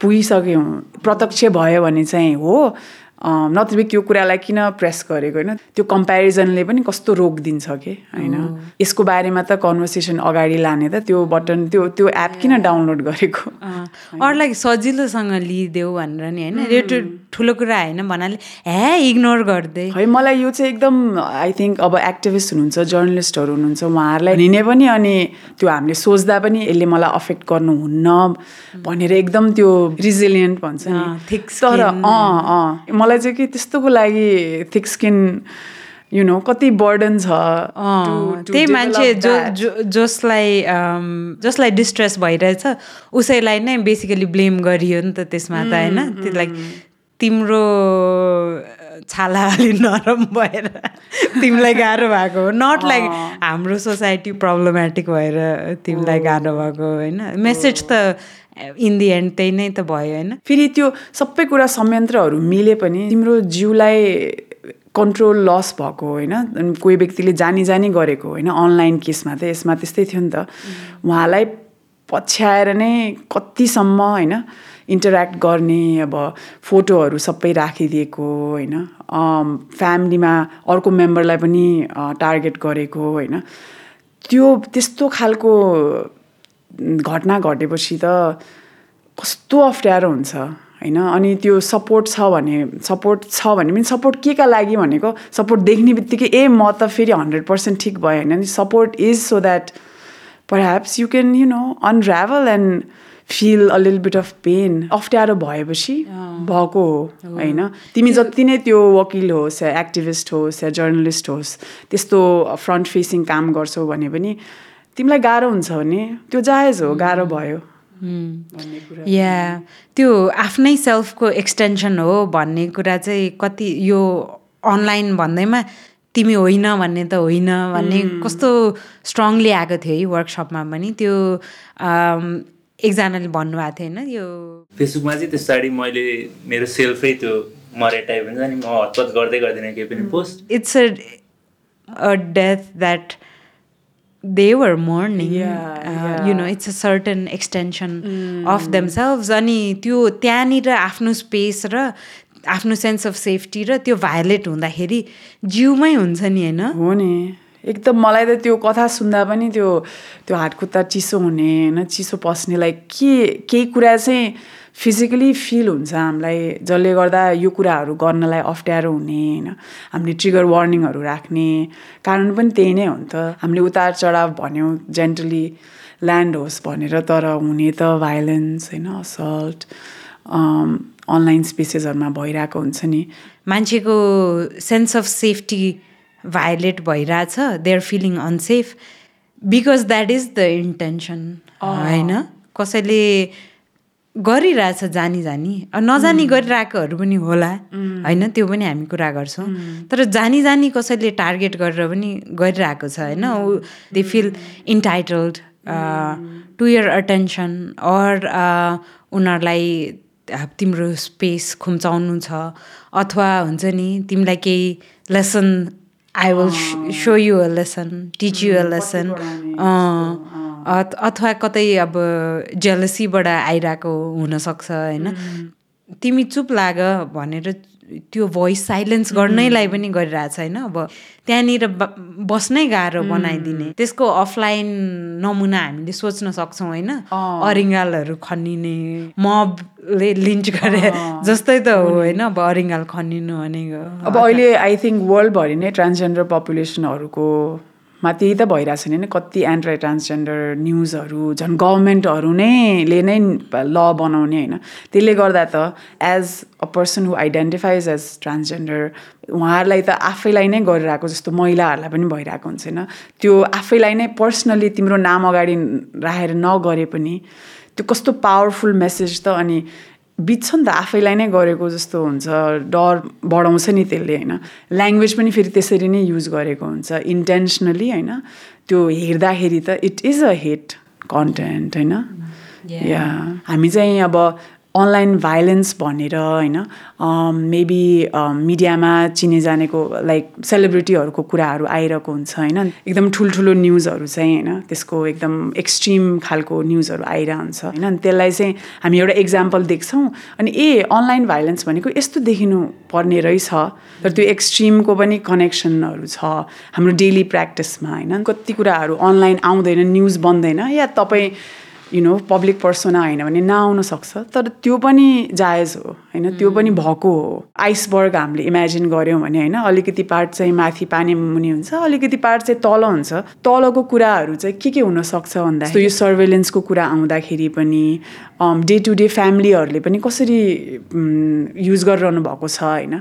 पुगिसक्यौँ। प्रत्यक्ष भयो भने चाहिँ हो। नत्र त्यो कुरालाई किन प्रेस गरेको होइन? त्यो कम्पेरिजनले पनि कस्तो रोक दिन्छ कि? होइन? यसको बारेमा त कन्भर्सेसन अगाडि लाने त त्यो बटन त्यो त्यो एप किन डाउनलोड गरेको? अरूलाई सजिलोसँग लिइदेऊ भनेर नि होइन? ठुलो कुरा होइन भन्नाले हे इग्नोर गर्दै है मलाई यो चाहिँ एकदम आई थिङ्क अब एक्टिभिस्ट हुनुहुन्छ जर्नलिस्टहरू हुनुहुन्छ उहाँहरूलाई लिने पनि अनि त्यो हामीले सोच्दा पनि यसले मलाई अफेक्ट गर्नुहुन्न भनेर एकदम त्यो रिजिलियन्ट भन्छ नि तर। अँ अँ मलाई चाहिँ कि त्यस्तोको लागि थिक स्किन यु नो कति बर्डन छ त्यही मान्छे जो. जो जसलाई जसलाई डिस्ट्रेस भइरहेछ उसैलाई नै बेसिकली ब्लेम गरियो नि त त्यसमा त होइन त्यो लाइक तिम्रो छाला अलि नरम भएर तिमीलाई गाह्रो भएको हो। नट लाइक हाम्रो सोसाइटी प्रब्लमेटिक भएर तिमीलाई गाह्रो भएको होइन? मेसेज त इन दि एन्ड त्यही नै त भयो होइन? फेरि त्यो सबै कुरा संयन्त्रहरू मिले पनि तिम्रो जिउलाई कन्ट्रोल लस भएको होइन? कोही व्यक्तिले जानी जानी गरेको होइन? अनलाइन केसमा त यसमा त्यस्तै थियो नि त। उहाँलाई पछ्याएर नै कतिसम्म होइन? इन्टरेक्ट गर्ने अब फोटोहरू सबै राखिदिएको होइन। फ्यामिलीमा अर्को मेम्बरलाई पनि टार्गेट गरेको होइन। त्यो त्यस्तो खालको घटना घटेपछि त कस्तो अप्ठ्यारो हुन्छ होइन। अनि त्यो सपोर्ट छ भने सपोर्ट छ भने पनि सपोर्ट के का लागि भनेको सपोर्ट देख्ने बित्तिकै ए म त फेरि हन्ड्रेड पर्सेन्ट ठिक भयो होइन। नि support is so that perhaps you can you know unravel and feel a little bit of pain. अप्ठ्यारो भएपछि भएको हो होइन तिमी जति नै त्यो वकिल होस् या एक्टिभिस्ट होस् या जर्नलिस्ट होस् त्यस्तो फ्रन्ट फेसिङ काम गर्छौ भने पनि तिमीलाई गाह्रो हुन्छ भने त्यो जायज हो गाह्रो भयो या त्यो आफ्नै सेल्फको एक्सटेन्सन हो भन्ने कुरा चाहिँ कति यो अनलाइन भन्दैमा तिमी होइन भन्ने त होइन भन्ने कस्तो स्ट्रङली आएको थियो है वर्कसपमा पनि त्यो एकजनाले भन्नुभएको थियो होइन यो फेसबुकमा चाहिँ त्यस्तो मैले मेरो सेल्फै त्यो मरे टाइप हुन्छ नि म हतपत गर्दै गर्दिनँ केही पनि post. It's a that they were mourning Yeah, you know it's a certain extension of themselves. अनि त्यो त्यहाँनिर आफ्नो स्पेस र आफ्नो सेन्स अफ सेफ्टी र त्यो भायोलेट हुँदाखेरि जिउमै हुन्छ नि होइन? हो नि। एकदम मलाई त त्यो कथा सुन्दा पनि त्यो त्यो हातखुट्टा चिसो हुने होइन चिसो पस्नेलाई के केही कुरा चाहिँ फिजिकली फिल हुन्छ हामीलाई जसले गर्दा यो कुराहरू गर्नलाई अप्ठ्यारो हुने होइन हामीले ट्रिगर वार्निङहरू राख्ने कारण पनि त्यही नै हो नि त। हामीले उतार चढाव भन्यौँ जेन्टली ल्यान्ड होस् भनेर तर हुने त भाइलेन्स होइन असल्ट अनलाइन स्पेसेसहरूमा भइरहेको हुन्छ नि। मान्छेको सेन्स अफ सेफ्टी भायोलेट भइरहेछ they are feeling unsafe because that is the intention होइन? कसैले गरिरहेछ जानी जानी नजानी गरिरहेकोहरू पनि होला होइन? त्यो पनि हामी कुरा गर्छौँ। तर जानी जानी कसैले टार्गेट गरेर पनि गरिरहेको छ होइन? They feel entitled to your attention or उनीहरूलाई तिम्रो स्पेस खुम्चाउनु छ अथवा हुन्छ नि तिमीलाई केही lesson I will show you a lesson teach you a lesson अथवा कतै अब जेलसीबाट आइरहेको हुनसक्छ होइन? तिमी चुप लाग भनेर त्यो भोइस साइलेन्स गर्नैलाई पनि गरिरहेछ होइन? अब त्यहाँनिर बस्नै गाह्रो बनाइदिने। त्यसको अफलाइन नमुना हामीले सोच्न सक्छौँ होइन? अरिङ्गालहरू खनिने मबले लिन्च गरे जस्तै त हो होइन? अब अरिङ्गाल खनिनु भनेको अब अहिले आई थिङ्क वर्ल्डभरि नै ट्रान्सजेन्डर पपुलेसनहरूको मा त्यही त भइरहेछ नि कति एन्ट्राई ट्रान्सजेन्डर न्युजहरू झन् गभर्मेन्टहरू नै ले नै ल बनाउने होइन। त्यसले गर्दा त as a person who identifies as transgender उहाँहरूलाई त आफैलाई नै गरिरहेको जस्तो महिलाहरूलाई पनि भइरहेको हुन्छ होइन। त्यो आफैलाई नै पर्सनली तिम्रो नाम अगाडि राखेर नगरे पनि त्यो कस्तो पावरफुल मेसेज त अनि बित्छ नि त आफैलाई नै गरेको जस्तो हुन्छ। डर बढाउँछ नि त्यसले होइन? ल्याङ्ग्वेज पनि फेरि त्यसरी नै युज गरेको हुन्छ इन्टेन्सनली होइन? त्यो हेर्दाखेरि त it is a hit content होइन? या हामी चाहिँ अब अनलाइन भाइलेन्स भनेर होइन? मेबी मिडियामा चिने जानेको लाइक सेलिब्रिटीहरूको कुराहरू आइरहेको हुन्छ होइन? एकदम ठुल्ठुलो न्युजहरू चाहिँ होइन? त्यसको एकदम एक्सट्रिम खालको न्युजहरू आइरहन्छ होइन? त्यसलाई चाहिँ हामी एउटा इक्जाम्पल देख्छौँ। अनि ए अनलाइन भाइलेन्स भनेको यस्तो देखिनु पर्ने रहेछ। तर त्यो एक्सट्रिमको पनि कनेक्सनहरू छ हाम्रो डेली प्र्याक्टिसमा होइन? कति कुराहरू अनलाइन आउँदैन न्युज बन्दैन। या तपाईँ यु नो पब्लिक पर्सना होइन भने नआउन सक्छ तर त्यो पनि जायज हो होइन? त्यो पनि भएको हो। आइसबर्ग हामीले इमेजिन गऱ्यौँ भने होइन अलिकति पार्ट चाहिँ माथि पानी मुनि हुन्छ अलिकति पार्ट चाहिँ तल हुन्छ। तलको कुराहरू चाहिँ के के हुनसक्छ भन्दा यो सर्वेलेन्सको कुरा आउँदाखेरि पनि डे टु डे फ्यामिलीहरूले पनि कसरी युज गरिरहनु भएको छ होइन?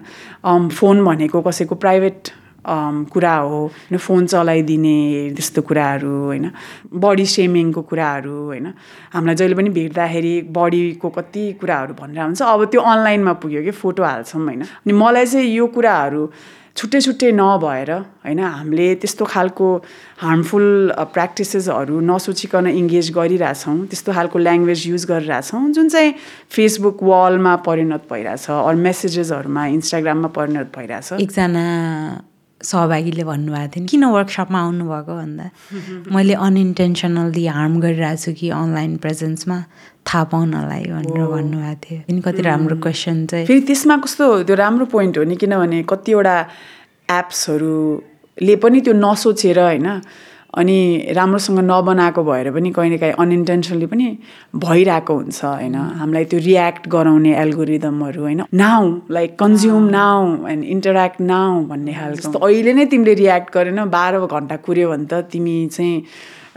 फोन भनेको कसैको प्राइभेट कुरा हो होइन? फोन चलाइदिने त्यस्तो कुराहरू होइन? बडी सेमिङको कुराहरू होइन? हामीलाई जहिले पनि भेट्दाखेरि बडीको कति कुराहरू भनेर हुन्छ। अब त्यो अनलाइनमा पुग्यो कि फोटो हाल्छौँ होइन? अनि मलाई चाहिँ यो कुराहरू छुट्टै छुट्टै नभएर होइन? हामीले त्यस्तो खालको हार्मफुल प्र्याक्टिसेसहरू नसोचिकन इङ्गेज गरिरहेछौँ त्यस्तो खालको ल्याङ्ग्वेज युज गरिरहेछौँ जुन चाहिँ फेसबुक वालमा परिणत भइरहेछ अरू मेसेजेसहरूमा इन्स्टाग्राममा परिणत भइरहेछ। एकजना सहभागीले भन्नुभएको थियो किन वर्कसपमा आउनुभएको? भन्दा मैले अनइन्टेन्सनल्ली हार्म गरिरहेको छु कि अनलाइन प्रेजेन्समा थाहा पाउनलाई भनेर भन्नुभएको थियो। अनि कति राम्रो क्वेसन चाहिँ फेरि त्यसमा कस्तो त्यो राम्रो पोइन्ट हो नि किनभने कतिवटा एप्सहरूले पनि त्यो नसोचेर होइन अनि राम्रोसँग नबनाएको भएर पनि कहिलेकाहीँ अनइन्टेन्सनली पनि भइरहेको हुन्छ होइन? हामीलाई त्यो रियाक्ट गराउने एल्गोरिदमहरू होइन? Now like consume now and interact now भन्ने खालको। जस्तो अहिले नै तिमीले रियाक्ट गरेन बाह्र घन्टा कुऱ्यो भने त तिमी चाहिँ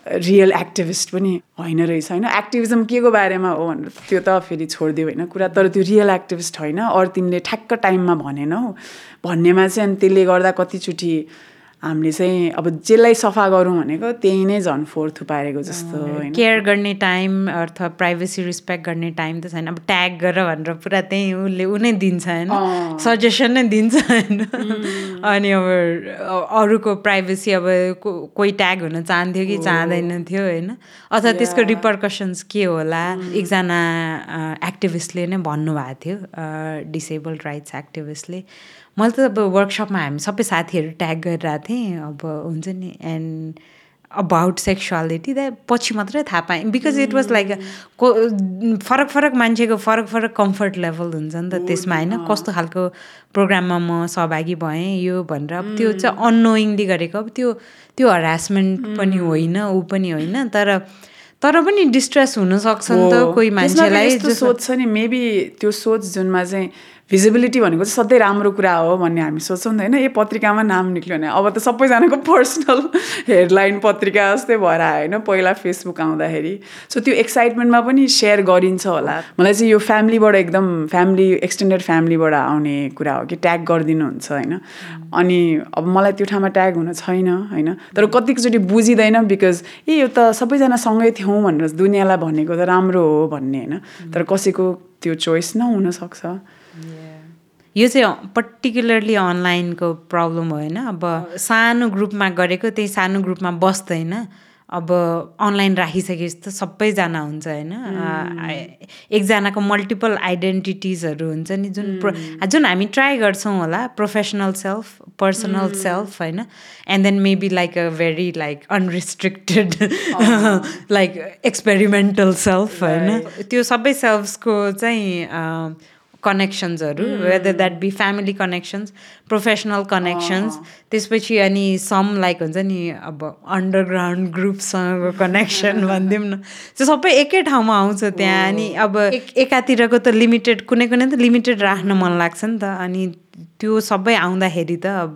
रियल एक्टिभिस्ट पनि होइन रहेछ होइन? एक्टिभिजम के को बारेमा हो भनेर त्यो त फेरि छोडिदियो होइन कुरा? तर त्यो रियल एक्टिभिस्ट होइन अरू तिमीले ठ्याक्क टाइममा भनेनौ। भन्नेमा चाहिँ अनि त्यसले गर्दा कतिचोटि हामीले चाहिँ अब जेलाई सफा गरौँ भनेको त्यही नै झन् फोहोर थुपारेको जस्तो केयर गर्ने टाइम अथवा प्राइभेसी रिस्पेक्ट गर्ने टाइम त छैन। अब ट्याग गर भनेर पुरा त्यही उसले ऊ नै दिन्छ होइन। सजेसन नै दिन्छ होइन। अनि अब अरूको प्राइभेसी अब कोही ट्याग हुन चाहन्थ्यो कि चाहँदैन थियो होइन। अथवा त्यसको रिपर्कसन्स के होला? एकजना एक्टिभिस्टले नै भन्नुभएको थियो डिसेबल्ड राइट्स एक्टिभिस्टले मैले त अब वर्कसपमा हामी सबै साथीहरू ट्याग गरिरहेको थिएँ अब हुन्छ नि एन्ड अबाउट सेक्सुअलिटी द्याट पछि मात्रै थाहा पाएँ। बिकज इट वाज लाइक को फरक फरक मान्छेको फरक फरक कम्फर्ट लेभल हुन्छ नि त त्यसमा होइन। कस्तो खालको प्रोग्राममा म सहभागी भएँ यो भनेर। अब त्यो चाहिँ अननोइङली गरेको। अब त्यो त्यो हरासमेन्ट पनि होइन ऊ पनि होइन। तर तर पनि डिस्ट्रेस हुनसक्छ नि त। कोही मान्छेलाई फेरि यस्तो जस्तो- सोच छ नि मेबी त्यो सोच जुनमा चाहिँ भिजिबिलिटी भनेको चाहिँ सधैँ राम्रो कुरा हो भन्ने हामी सोच्छौँ नि होइन। यो पत्रिकामा नाम निक्ल्यो भने अब त सबैजनाको पर्सनल हेडलाइन पत्रिका जस्तै भएर आयो होइन पहिला फेसबुक आउँदाखेरि। सो त्यो एक्साइटमेन्टमा पनि सेयर गरिन्छ होला। मलाई चाहिँ यो फ्यामिलीबाट एकदम फ्यामिली एक्सटेन्डेड फ्यामिलीबाट आउने कुरा हो कि ट्याग गरिदिनुहुन्छ होइन। अनि अब मलाई त्यो ठाउँमा ट्याग हुन छैन होइन। तर कतिचोटि बुझिँदैन बिकज ए यो त सबैजना सँगै थियौँ भनेर दुनियाँलाई भनेको त राम्रो हो भन्ने होइन। तर कसैको त्यो चोइस नहुनसक्छ यो चाहिँ पर्टिकुलरली अनलाइनको प्रब्लम हो होइन? अब सानो ग्रुपमा गरेको त्यही सानो ग्रुपमा बस्दैन। अब अनलाइन राखिसकेपछि त सबैजना हुन्छ होइन? एकजनाको मल्टिपल आइडेन्टिटिजहरू हुन्छ नि जुन प्र जुन हामी ट्राई गर्छौँ होला प्रोफेसनल सेल्फ पर्सनल सेल्फ होइन? And then maybe like a very like unrestricted like experimental self होइन? त्यो सबै सेल्फ्सको चाहिँ कनेक्सन्सहरू whether that be family connections professional connections त्यसपछि अनि सम लाइक हुन्छ नि अब अन्डरग्राउन्ड ग्रुपसँगको कनेक्सन भनिदिउँ न। त्यो सबै एकै ठाउँमा आउँछ त्यहाँ। अनि अब एक एकातिरको त लिमिटेड कुनै कुनै त लिमिटेड राख्न मन लाग्छ नि त। अनि त्यो सबै आउँदाखेरि त अब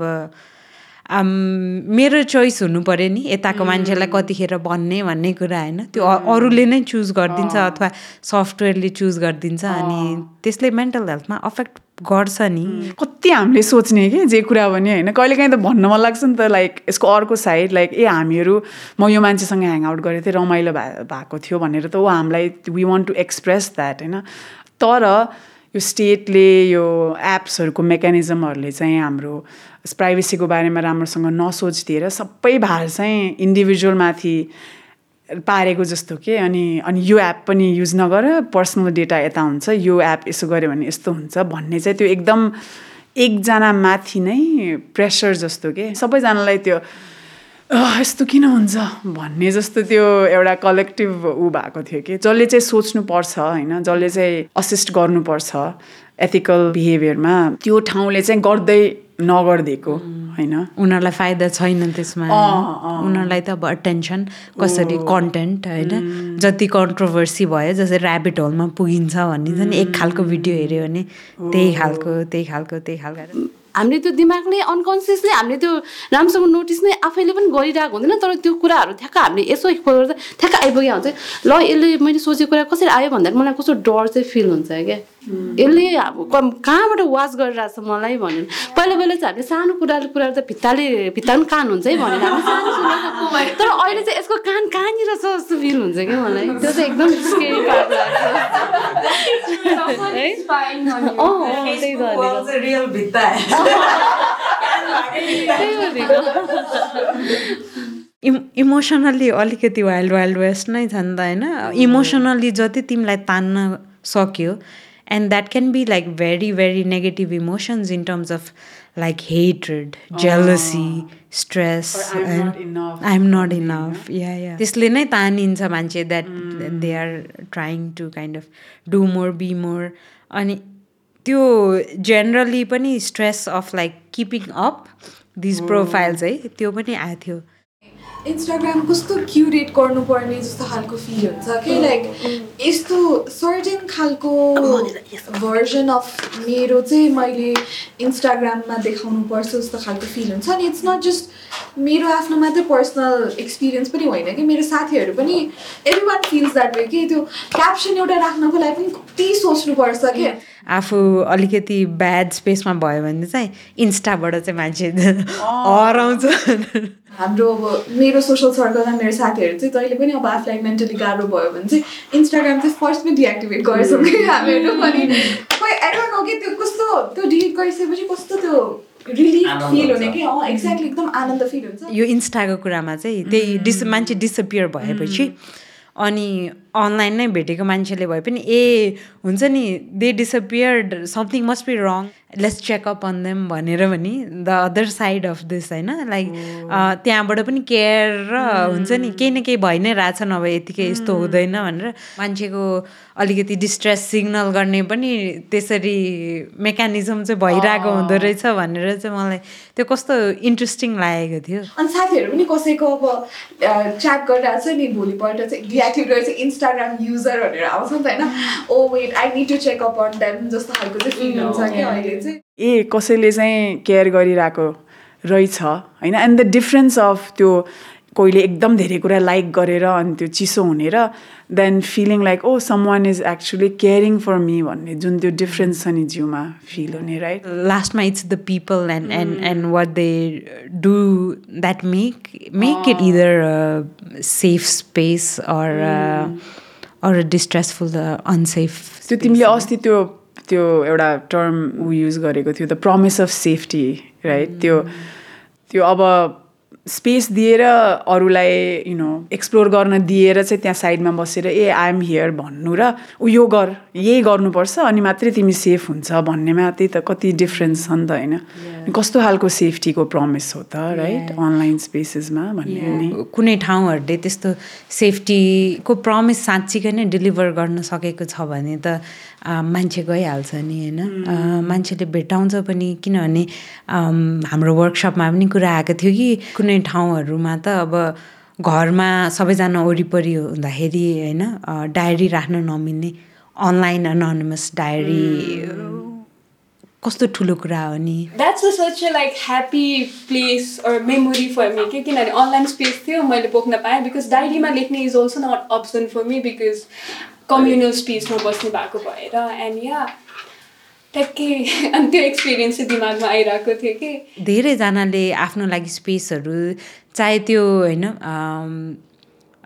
मेरो चोइस हुनु पऱ्यो नि। यताको मान्छेलाई कतिखेर भन्ने भन्ने कुरा होइन। त्यो अरूले नै चुज गरिदिन्छ अथवा सफ्टवेयरले चुज गरिदिन्छ अनि त्यसले मेन्टल हेल्थमा अफेक्ट गर्छ नि। कति हामीले सोच्ने कि जे कुरा पनि होइन। कहिलेकाहीँ त भन्न मन लाग्छ नि त लाइक यसको अर्को साइड लाइक ए हामीहरू म यो मान्छेसँग ह्याङआउट गरेको थिएँ रमाइलो भए भएको थियो भनेर त ऊ हामीलाई we want to express that होइन। तर यो स्टेटले यो एप्सहरूको मेकानिजमहरूले चाहिँ हाम्रो प्राइभेसीको बारेमा राम्रोसँग नसोचिदिएर सबै भार चाहिँ इन्डिभिजुअलमाथि पारेको जस्तो के? अनि अनि यो एप पनि युज नगर पर्सनल डेटा यता हुन्छ यो एप यसो गऱ्यो भने यस्तो हुन्छ भन्ने चाहिँ त्यो एकदम एकजना माथि नै प्रेसर जस्तो के? सबैजनालाई त्यो "अह, यस्तो किन हुन्छ? भन्ने जस्तो त्यो एउटा कलेक्टिभ ऊ भएको थियो कि? जसले चाहिँ सोच्नुपर्छ होइन? जसले चाहिँ असिस्ट गर्नुपर्छ। एथिकल बिहेभियरमा त्यो ठाउँले चाहिँ गर्दै नगरिदिएको होइन? उनीहरूलाई फाइदा छैन त्यसमा उनीहरूलाई त अब अटेन्सन कसरी कन्टेन्ट होइन? जति कन्ट्रोभर्सी भयो जस्तै ऱ्याबिट होलमा पुगिन्छ भनिन्छ नि एक खालको भिडियो हेऱ्यो भने त्यही खालको त्यही खालको त्यही खालको। हामीले त्यो दिमागले अनकन्सियसली हामीले त्यो राम्रोसँग नोटिस नै आफैले पनि गरिरहेको हुँदैन तर त्यो कुराहरू ठ्याक्क हामीले यसो चाहिँ ठ्याक्क आइपुगेको हुन्छ। ल यसले मैले सोचेको कुरा कसरी आयो भन्दाखेरि मलाई कस्तो डर चाहिँ फिल हुन्छ क्या? यसले अब कम- कहाँबाट वाच गरिरहेको छ मलाई भनेर पहिला पहिला चाहिँ हामीले सानो कुराले कुराहरू त भित्ताले भित्ता पनि कान हुन्छ है भनेर। हामी सुनेको। तर अहिले चाहिँ यसको कान कहाँनिर छ जस्तो फिल हुन्छ क्या मलाई। त्यो चाहिँ एकदम इम इमोसनल्ली अलिकति वाइल्ड वाइल्ड वेस्ट नै छ नि त होइन? इमोसनल्ली जति तिमीलाई तान्न सक्यो and that can be like very very negative emotions in terms of like hatred jealousy stress I am not enough yeah yeah त्यसले नै तानिन्छ मान्छे that they are trying to kind of do more be more अनि त्यो जेनरली पनि stress of like keeping up these profiles है त्यो पनि आएको थियो इन्स्टाग्राम कस्तो क्युरेट गर्नुपर्ने जस्तो खालको फिल हुन्छ कि लाइक यस्तो सर्टेन खालको भर्जन अफ मेरो चाहिँ मैले इन्स्टाग्राममा देखाउनु पर्छ जस्तो खालको फिल हुन्छ। अनि इट्स नट जस्ट मेरो आफ्नो मात्रै पर्सनल एक्सपिरियन्स पनि होइन कि मेरो साथीहरू पनि everyone feels that way कि त्यो क्याप्सन एउटा राख्नको लागि पनि कति सोच्नुपर्छ कि आफू अलिकति ब्याड स्पेसमा भयो भने चाहिँ इन्स्टाबाट चाहिँ मान्छे हराउँछ। हाम्रो अब मेरो सोसल सर्कलमा मेरो साथीहरू चाहिँ जहिले पनि अब आफूलाई मेन्टली गाह्रो भयो भने चाहिँ इन्स्टाग्राम चाहिँ फर्स्टमै डिएक्टिभेट गर्छौँ कि हामीहरू अनि खोइ आई डोन्ट नो कि त्यो कस्तो त्यो डिलिट गरिसकेपछि कस्तो त्यो रिलिफ फिल हुने कि? अँ एक्ज्याक्टली एकदम आनन्द फिल हुन्छ। यो इन्स्टाको कुरामा चाहिँ त्यही डिस मान्छे डिसपियर भएपछि अनि अनलाइन नै भेटेको मान्छेले भए पनि ए हुन्छ नि they disappeared something must be wrong let's check up on them भनेर भने the other side of this होइन? लाइक त्यहाँबाट पनि केयर र हुन्छ नि केही न केही भइ नै रहेछ नभए यतिकै यस्तो हुँदैन भनेर मान्छेको अलिकति डिस्ट्रेस सिग्नल गर्ने पनि त्यसरी मेकानिजम चाहिँ भइरहेको हुँदो रहेछ भनेर चाहिँ मलाई त्यो कस्तो इन्ट्रेस्टिङ लागेको थियो। अनि साथीहरू पनि कसैको अब च्याट गरिरहेको छ नि भोलिपल्ट चाहिँ इन्स्टाग्राम युजर भनेर आउँछ नि त होइन? ओ wait I need to check up on them जस्तो खालको चाहिँ फिल हुन्छ कि अहिले चाहिँ। ए कसैले चाहिँ केयर गरिरहेको रहेछ होइन? एन्ड द डिफ्रेन्स अफ त्यो कोहीले एकदम धेरै कुरा लाइक गरेर अनि त्यो चिसो हुने र then feeling like oh someone is actually caring for me भन्ने जुन त्यो डिफ्रेन्स छ नि जिउमा फिल हुने राइट लास्टमा it's the people and and and what they do that make make it either safe space or or distressful unsafe त्यो तिमीले अस्ति त्यो त्यो एउटा टर्म ऊ युज गरेको थियो the promise of safety right त्यो त्यो अब स्पेस दिएर अरूलाई यु नो एक्सप्लोर गर्न दिएर चाहिँ त्यहाँ साइडमा बसेर ए आइएम हियर भन्नु र ऊ यो गर यही गर्नुपर्छ अनि मात्रै तिमी सेफ हुन्छ भन्नेमा त्यही त कति डिफ्रेन्स छ नि त होइन। कस्तो खालको सेफ्टीको प्रमिस हो त राइट अनलाइन स्पेसेसमा भन्ने कुनै ठाउँहरूले त्यस्तो सेफ्टीको प्रमिस साँच्चीकै नै डेलिभर गर्न सकेको छ भने त मान्छे गइहाल्छ नि होइन? मान्छेले भेटाउँछ पनि किनभने हाम्रो वर्कसपमा पनि कुरा आएको थियो कि कुनै ठाउँहरूमा त अब घरमा सबैजना वरिपरि हुँदाखेरि होइन डायरी राख्न नमिल्ने अनलाइन अनोनिमस डायरी कस्तो ठुलो कुरा हो नि? That's a such like happy place or memory for me के किनभने अनलाइन स्पेस थियो मैले बोक्न पाएँ बिकज डायरीमा लेख्ने is also not option for me because communal स्पेसमा बस्नु भएको भएर एन्ड या ट्याक्कै अनि त्यो एक्सपिरियन्स चाहिँ दिमागमा आइरहेको थियो कि। धेरैजनाले आफ्नो लागि स्पेसहरू चाहे त्यो होइन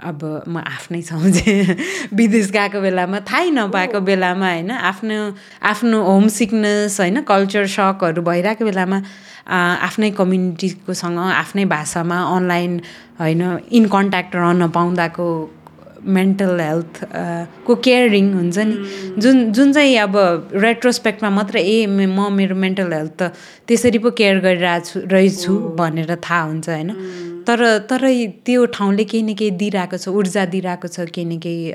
अब म आफ्नै सम्झेँ। विदेश गएको बेलामा थाहै नपाएको बेलामा होइन आफ्नो आफ्नो होम सिकनेस होइन कल्चर सकहरू भइरहेको बेलामा आफ्नै कम्युनिटीकोसँग आफ्नै भाषामा अनलाइन होइन इन कन्ट्याक्ट रहन पाउँदाको मेन्टल हेल्थ को केयरिङ हुन्छ नि। जुन जुन चाहिँ अब रेट्रोस्पेक्टमा मात्र ए मे- म मेरो मेन्टल हेल्थ त त्यसरी पो केयर गरिरहेको छु रहेछु भनेर थाहा हुन्छ होइन। तर तर त्यो ठाउँले केही न केही दिइरहेको छ ऊर्जा दिइरहेको छ केही न केही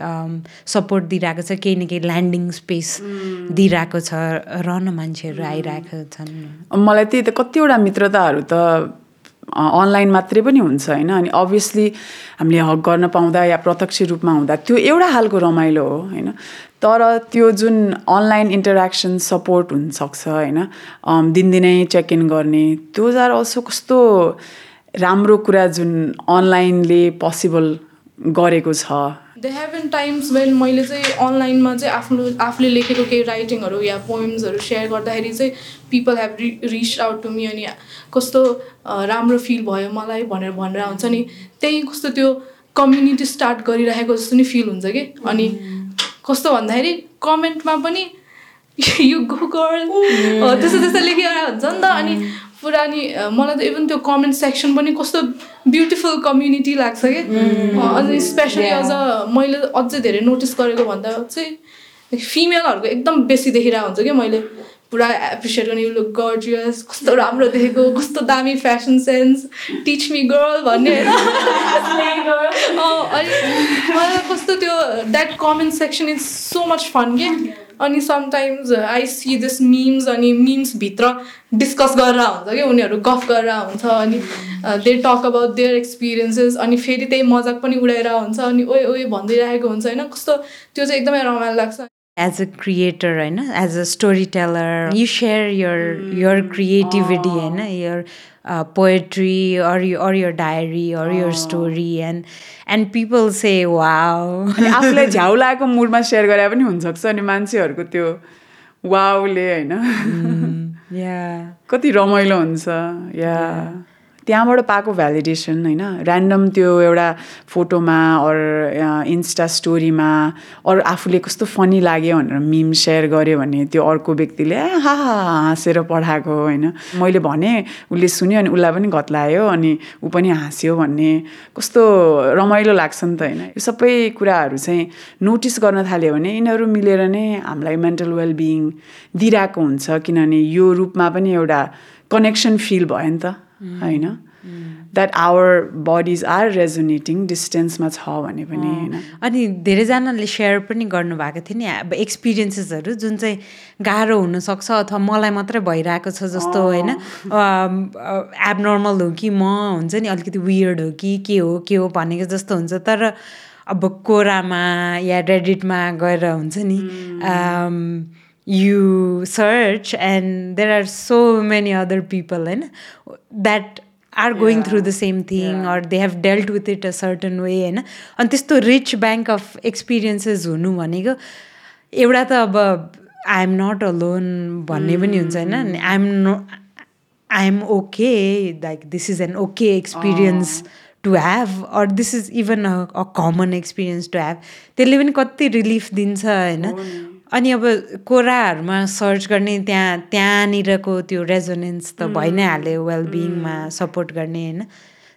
सपोर्ट दिइरहेको छ केही न केही ल्यान्डिङ स्पेस दिइरहेको छ रहन मान्छेहरू आइरहेको छन्। मलाई त्यही त कतिवटा मित्रताहरू त अनलाइन मात्रै पनि हुन्छ होइन? अनि अभियसली हामीले हक गर्न पाउँदा या प्रत्यक्ष रूपमा हुँदा त्यो एउटा खालको रमाइलो हो होइन? तर त्यो जुन अनलाइन इन्टरेक्सन सपोर्ट हुनसक्छ होइन? दिनदिनै चेक इन गर्ने त्यो आर अल्सो कस्तो राम्रो कुरा जुन अनलाइनले पोसिबल गरेको छ they have in times when मैले चाहिँ अनलाइनमा चाहिँ आफ्नो आफूले लेखेको केही राइटिङहरू या पोइम्सहरू सेयर गर्दाखेरि चाहिँ people have re reach out to me अनि कस्तो राम्रो फिल भयो मलाई भनेर भनेर हुन्छ नि त्यही कस्तो त्यो कम्युनिटी स्टार्ट गरिरहेको जस्तो नि फिल हुन्छ कि? अनि कस्तो भन्दाखेरि कमेन्टमा पनि यु गो गर्ल त्यस्तो त्यस्तो लेखिरहेको हुन्छ नि त अनि पुरा नि अ, मलाई त इभन त्यो कमेन्ट सेक्सन पनि कस्तो ब्युटिफुल कम्युनिटी लाग्छ कि? अ, अनि स्पेसली अझ मैले अझै धेरै नोटिस गरेको भन्दा चाहिँ फिमेलहरूको एकदम बेसी देखिरहेको हुन्छ कि मैले? पुरा एप्रिसिएट गर्ने लुक गर्जियस कस्तो राम्रो देखेको कस्तो दामी fashion sense teach me girl भन्ने। अँ, अनि मलाई कस्तो त्यो that comment section is so much fun के? अनि sometimes I see this memes अनि मिम्सभित्र डिस्कस गरेर हुन्छ कि उनीहरू गफ गरेर हुन्छ अनि they talk about their experiences अनि फेरि त्यही मजाक पनि उडाएर हुन्छ अनि ओए ओए भनिदिइरहेको हुन्छ होइन? कस्तो त्यो चाहिँ एकदमै रमाइलो लाग्छ। एज अ क्रिएटर होइन as a story teller you share your your creativity होइन your poetry or or your diary or your story and and people say अनि आफूलाई झ्याउ लागेको मुडमा सेयर गरे पनि हुनसक्छ अनि मान्छेहरूको त्यो वाउले होइन? या कति रमाइलो हुन्छ या त्यहाँबाट पाएको भ्यालिडेसन होइन? ऱ्यान्डम त्यो एउटा फोटोमा अर इन्स्टा स्टोरीमा अरू आफूले कस्तो फनी लाग्यो भनेर मिम सेयर गर्यो भने त्यो अर्को व्यक्तिले ए हा हा हाँसेर पठाएको होइन? मैले भने उसले सुन्यो अनि उसलाई पनि घत्लायो अनि ऊ पनि हाँस्यो भन्ने कस्तो रमाइलो लाग्छ नि त होइन? यो सबै कुराहरू चाहिँ नोटिस गर्न थाल्यो भने यिनीहरू मिलेर नै हामीलाई मेन्टल वेलबिङ दिइरहेको हुन्छ किनभने यो रूपमा पनि एउटा कनेक्सन फिल भयो नि त। होइन? That our bodies are resonating डिस्टेन्समा छ भने पनि होइन? अनि धेरैजनाले सेयर पनि गर्नुभएको थियो नि अब एक्सपिरियन्सेसहरू जुन चाहिँ गाह्रो हुनसक्छ अथवा मलाई मात्रै भइरहेको छ जस्तो होइन? एबनर्मल हो कि म हुन्छ नि अलिकति वियर्ड हो कि के हो के हो भनेको जस्तो हुन्छ। तर अब कोरामा या रेडिटमा गएर हुन्छ नि you search and there are so many other people होइन that are going through the same thing or they have dealt with it a certain way होइन अनि त्यस्तो रिच ब्याङ्क अफ एक्सपिरियन्सेस हुनु भनेको एउटा त अब I am not alone भन्ने पनि हुन्छ होइन I am no I am okay like this is an okay experience to have or this is even a common experience to have त्यसले पनि कति रिलिफ दिन्छ होइन अनि अब कोराहरूमा सर्च गर्ने त्यहाँ त्यहाँनिरको त्यो रेजोनेन्स त भइ नै हाल्यो वेलबिङमा सपोर्ट गर्ने होइन?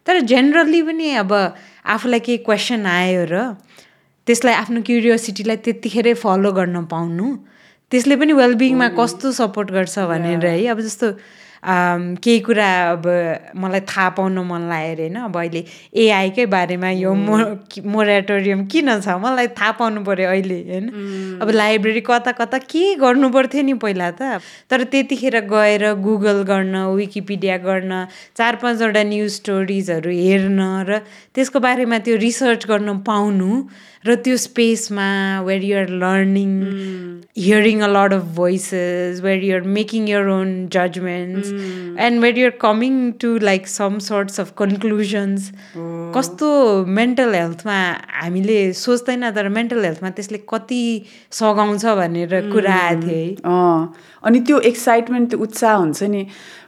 तर जेनरली पनि अब आफूलाई केही क्वेसन आयो र त्यसलाई आफ्नो क्युरियोसिटीलाई त्यतिखेरै फलो गर्न पाउनु त्यसले पनि वेलबिङमा कस्तो सपोर्ट गर्छ भनेर है अब जस्तो केही कुरा अब मलाई थाहा पाउन मन लाग्यो अरे होइन अब अहिले एआईकै बारेमा यो मो मोरेटोरियम किन छ? मलाई थाहा पाउनु पऱ्यो अहिले होइन? अब लाइब्रेरी कता कता के गर्नु पर्थ्यो नि पहिला त? तर त्यतिखेर गएर गुगल गर्न विकिपिडिया गर्न चार पाँचवटा न्युज स्टोरिजहरू हेर्न र त्यसको बारेमा त्यो रिसर्च गर्न पाउनु र त्यो स्पेसमा where you're learning hearing a lot of voices where you're making your own judgments and where you're coming to like some sorts of conclusions कस्तो मेन्टल हेल्थमा हामीले सोच्दैन तर मेन्टल हेल्थमा त्यसले कति सघाउँछ भनेर कुरा आएको थियो है अनि त्यो एक्साइटमेन्ट त्यो उत्साह हुन्छ नि।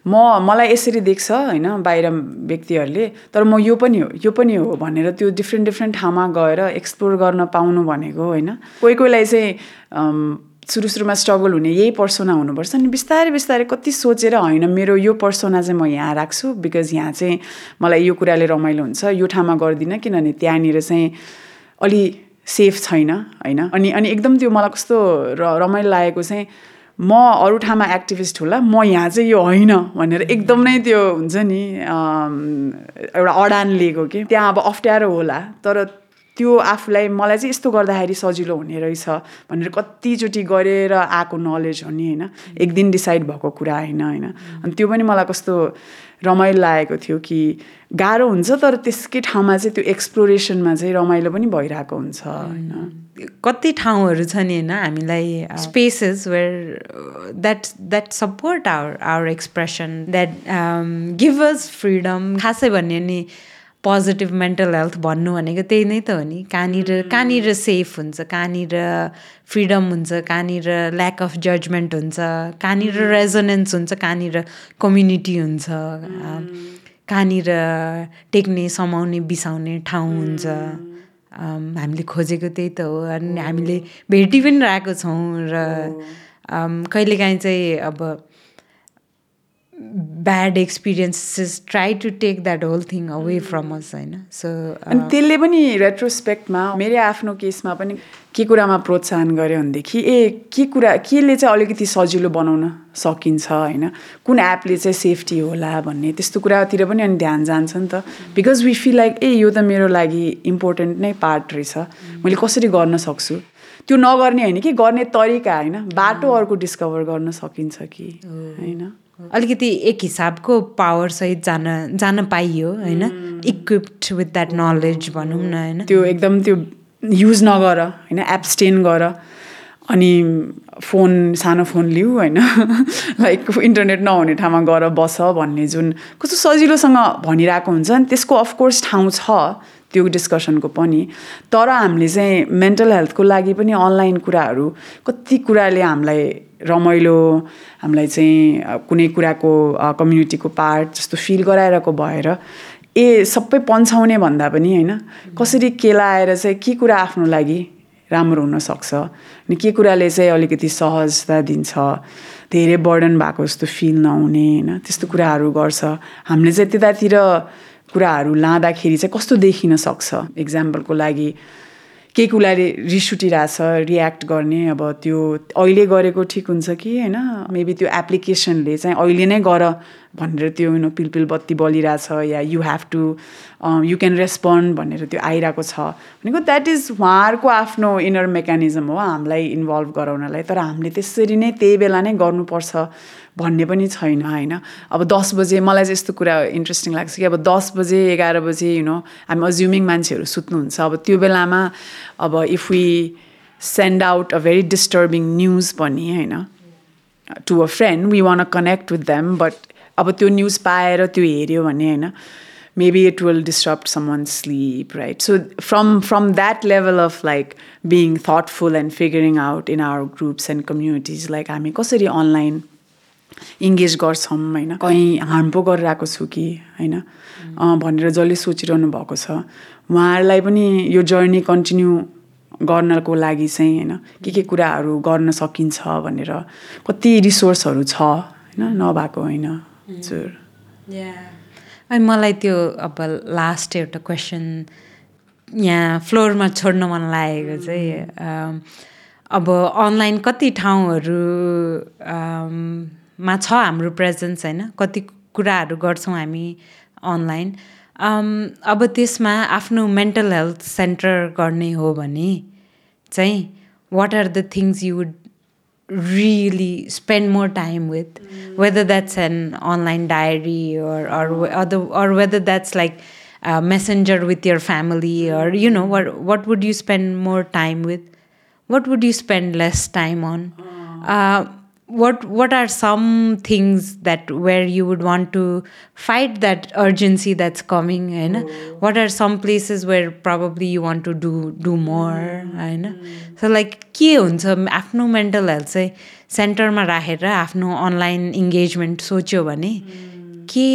म मलाई यसरी देख्छ होइन बाहिर व्यक्तिहरूले। तर म यो पनि हो यो पनि हो भनेर त्यो डिफ्रेन्ट डिफ्रेन्ट ठाउँमा गएर एक्सप्लोर गर्न पाउनु भनेको होइन। कोही कोहीलाई चाहिँ सुरु सुरुमा स्ट्रगल हुने यही पर्सोना हुनुपर्छ। अनि बिस्तारै बिस्तारै कति सोचेर होइन मेरो यो पर्सोना चाहिँ म यहाँ राख्छु बिकज यहाँ चाहिँ मलाई यो कुराले रमाइलो हुन्छ यो ठाउँमा गर्दिनँ किनभने त्यहाँनिर चाहिँ अलि सेफ छैन होइन। अनि अनि एकदम त्यो मलाई कस्तो र रमाइलो लागेको चाहिँ म अरू ठाउँमा एक्टिभिस्ट होला म यहाँ चाहिँ यो होइन भनेर एकदम नै त्यो हुन्छ नि एउटा अडान लिएको कि। त्यहाँ अब अप्ठ्यारो होला तर त्यो आफूलाई मलाई चाहिँ यस्तो गर्दाखेरि सजिलो हुने रहेछ भनेर कतिचोटि गरेर आएको नलेज हो नि होइन? एक दिन डिसाइड भएको कुरा होइन होइन? अनि त्यो पनि मलाई कस्तो रमाइलो लागेको थियो कि गाह्रो हुन्छ तर त्यसकै ठाउँमा चाहिँ त्यो एक्सप्लोरेसनमा चाहिँ रमाइलो पनि भइरहेको हुन्छ होइन। कति ठाउँहरू छ नि होइन हामीलाई spaces where that that support our our expression that give us freedom खासै भन्यो नि पोजिटिभ मेन्टल हेल्थ भन्नु भनेको त्यही नै त हो नि। कहाँनिर कहाँनिर सेफ हुन्छ कहाँनिर फ्रिडम हुन्छ कहाँनिर ल्याक अफ जजमेन्ट हुन्छ कहाँनिर रेजोनेन्स हुन्छ कहाँनिर कम्युनिटी हुन्छ कहाँनिर टेक्ने समाउने बिसाउने ठाउँ हुन्छ। हामीले खोजेको त्यही त हो अनि हामीले भेटी पनि रहेको छौँ र कहिलेकाहीँ चाहिँ अब bad experiences try to take that whole thing away from us होइन? सो अनि त्यसले पनि रेट्रोस्पेक्टमा मेरै आफ्नो केसमा पनि के कुरामा प्रोत्साहन गर्यो भनेदेखि ए के कुरा केले चाहिँ अलिकति सजिलो बनाउन सकिन्छ होइन? कुन एपले चाहिँ सेफ्टी होला भन्ने त्यस्तो कुरातिर पनि अनि ध्यान जान्छ नि त। बिकज वी फिल लाइक ए यो त मेरो लागि इम्पोर्टेन्ट नै पार्ट रहेछ। मैले कसरी गर्न सक्छु? त्यो नगर्ने होइन कि गर्ने तरिका होइन। बाटो अर्को डिस्कभर गर्न सकिन्छ कि होइन? अलिकति एक हिसाबको पावरसहित जान जान पाइयो होइन? इक्विप्ड विथ द्याट नलेज भनौँ न होइन? त्यो एकदम त्यो युज नगर होइन? एब्सटेन गर। अनि फोन सानो फोन लिऊ होइन? लाइक इन्टरनेट नहुने ठाउँमा गएर बस भन्ने जुन कस्तो सजिलोसँग भनिरहेको हुन्छ। नि त्यसको अफकोर्स ठाउँ छ। त्यो डिस्कसनको पनि। तर हामीले चाहिँ मेन्टल हेल्थको लागि पनि अनलाइन कुराहरू कति कुराले हामीलाई रमाइलो हामीलाई चाहिँ कुनै कुराको कम्युनिटीको पार्ट जस्तो फिल गराइरहेको भएर ए सबै पन्छाउने भन्दा पनि होइन कसरी केलाएर चाहिँ के कुरा आफ्नो लागि राम्रो हुनसक्छ अनि के कुराले चाहिँ अलिकति सहजता दिन्छ धेरै बर्डन भएको जस्तो फिल नहुने होइन त्यस्तो कुराहरू गर्छ। हामीले चाहिँ त्यतातिर कुराहरू लाँदाखेरि चाहिँ कस्तो देखिन सक्छ? इक्जाम्पलको लागि केही कुराले रिस उठिरहेछ रियाक्ट गर्ने अब त्यो अहिले गरेको ठिक हुन्छ कि होइन? मेबी त्यो एप्लिकेसनले चाहिँ अहिले नै गर भनेर त्यो यु पिलपिल बत्ती बलिरहेछ या you have to you can respond भनेर त्यो आइरहेको छ। भनेको द्याट इज उहाँहरूको आफ्नो इनर मेकानिजम हो हामीलाई इन्भल्भ गराउनलाई। तर हामीले त्यसरी नै त्यही बेला नै गर्नुपर्छ। भन्ने पनि छैन होइन। अब दस बजे मलाई चाहिँ यस्तो कुरा इन्ट्रेस्टिङ लाग्छ कि अब दस बजे एघार बजे यु नो हामी अज्युमिङ मान्छेहरू सुत्नुहुन्छ। अब त्यो बेलामा अब if we send out a very disturbing news पनि होइन to a friend we want a connect with them but अब त्यो न्युज पाएर त्यो हेऱ्यो भने होइन maybe it will disturb someone sleep right so from from that level of like being thoughtful and figuring out in our groups and communities like हामी कसरी अनलाइन इङ्गेज गर्छौँ होइन? कहीँ हार्म पो गरिरहेको छु कि होइन? भनेर जसले सोचिरहनु भएको छ। उहाँहरूलाई पनि यो जर्नी कन्टिन्यू गर्नको लागि चाहिँ होइन के के कुराहरू गर्न सकिन्छ भनेर कति रिसोर्सहरू छ होइन नभएको होइन? हजुर। अनि मलाई त्यो अब लास्ट एउटा क्वेसन यहाँ फ्लोरमा छोड्न मन लागेको चाहिँ अब अनलाइन कति ठाउँहरू मा छ हाम्रो प्रेजेन्स होइन कति कुराहरू गर्छौँ हामी अनलाइन अब त्यसमा आफ्नो मेन्टल हेल्थ सेन्टर गर्ने हो भने चाहिँ what are the things you would with whether that's an online diary or or other or whether that's like a messenger with your family or you know what what would you spend more time with what would you spend less time on uh, what what are some things that where you would want to fight that urgency that's coming and what are some places where probably you want to do do more होइन सो लाइक के हुन्छ आफ्नो मेन्टल हेल्थ चाहिँ सेन्टरमा राखेर आफ्नो अनलाइन इङ्गेजमेन्ट सोच्यो भने के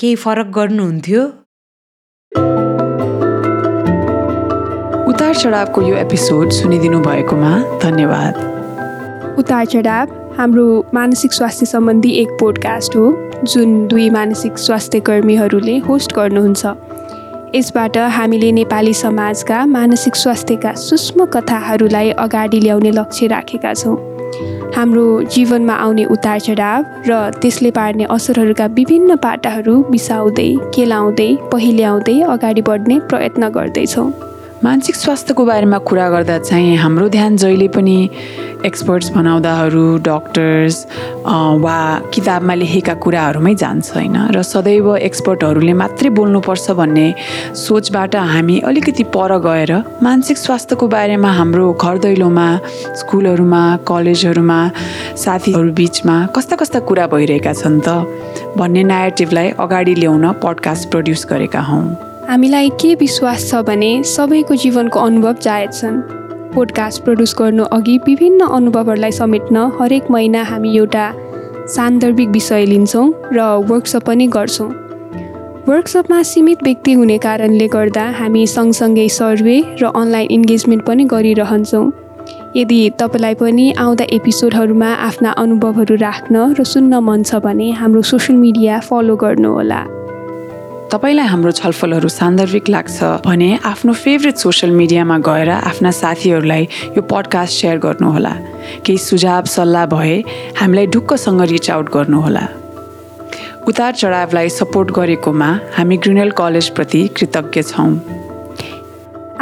केही फरक गर्नुहुन्थ्यो उतार चढावको यो एपिसोड सुनिदिनु भएकोमा धन्यवाद उतार चढाव हाम्रो मानसिक स्वास्थ्य सम्बन्धी एक पोडकास्ट हो जुन दुई मानसिक स्वास्थ्य कर्मीहरूले होस्ट गर्नुहुन्छ। यसबाट हामीले नेपाली समाजका मानसिक स्वास्थ्यका सूक्ष्म कथाहरूलाई अगाडि ल्याउने लक्ष्य राखेका छौँ। हाम्रो जीवनमा आउने उतार चढाव र त्यसले पार्ने असरहरूका विभिन्न पाटाहरू बिसाउँदै केलाउँदै पहिल्याउँदै अगाडि बढ्ने प्रयत्न गर्दैछौँ। मानसिक स्वास्थ्यको बारेमा कुरा गर्दा चाहिँ हाम्रो ध्यान जहिले पनि एक्सपर्ट्स भनाउँदाहरू डक्टर्स वा किताबमा लेखेका कुराहरूमै जान्छ होइन। र सदैव एक्सपर्टहरूले मात्रै बोल्नुपर्छ भन्ने सोचबाट हामी अलिकति पर गएर मानसिक स्वास्थ्यको बारेमा हाम्रो घर दैलोमा स्कुलहरूमा कलेजहरूमा साथीहरू बिचमा कस्ता कस्ता कुरा भइरहेका छन् त भन्ने नेटिभलाई अगाडि ल्याउन पडकास्ट प्रड्युस गरेका हौँ। हामीलाई के विश्वास छ भने सबैको जीवनको अनुभव जायज छन्। पोडकास्ट प्रड्युस गर्नु अघि विभिन्न अनुभवहरूलाई समेट्न हरेक महिना हामी एउटा सान्दर्भिक विषय लिन्छौँ र वर्कसप पनि गर्छौँ। वर्कसपमा सीमित व्यक्ति हुने कारणले गर्दा हामी सँगसँगै सर्वे र अनलाइन इन्गेजमेन्ट पनि गरिरहन्छौँ। यदि तपाईँलाई पनि आउँदा एपिसोडहरूमा आफ्ना अनुभवहरू राख्न र सुन्न मन छ भने हाम्रो सोसियल मिडिया फलो गर्नुहोला। तपाईँलाई हाम्रो छलफलहरू सान्दर्भिक लाग्छ भने आफ्नो फेभरेट सोसियल मिडियामा गएर आफ्ना साथीहरूलाई यो पडकास्ट सेयर गर्नुहोला। केही सुझाव सल्लाह भए हामीलाई ढुक्कसँग रिच आउट गर्नुहोला। उतार चढावलाई सपोर्ट गरेकोमा हामी ग्रिनल कलेजप्रति कृतज्ञ छौँ।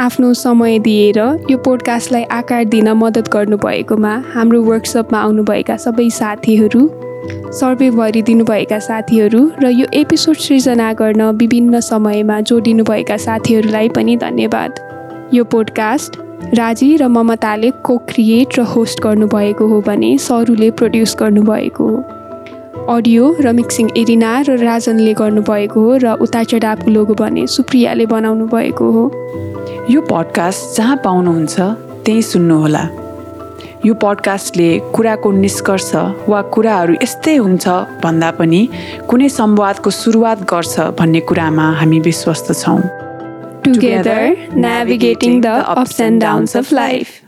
आफ्नो समय दिएर यो पोडकास्टलाई आकार दिन मद्दत गर्नुभएकोमा हाम्रो वर्कसपमा आउनुभएका सबै साथीहरू सर्वे भरिदिनुभएका साथीहरू र यो एपिसोड सृजना गर्न विभिन्न समयमा जोडिनुभएका साथीहरूलाई पनि धन्यवाद। यो पोडकास्ट राजी र ममताले को क्रिएट र होस्ट गर्नुभएको हो भने सरुले प्रड्युस गर्नुभएको हो। अडियो र मिक्सिङ एरिना र राजनले गर्नुभएको हो र उता चढावको लोगो भने सुप्रियाले बनाउनु भएको हो। यो पडकास्ट जहाँ पाउनुहुन्छ त्यहीँ सुन्नुहोला। यो पडकास्टले कुराको निष्कर्ष वा कुराहरू यस्तै हुन्छ भन्दा पनि कुनै संवादको सुरुवात गर्छ भन्ने कुरामा हामी विश्वस्त छौँ Together, navigating the ups and downs of life.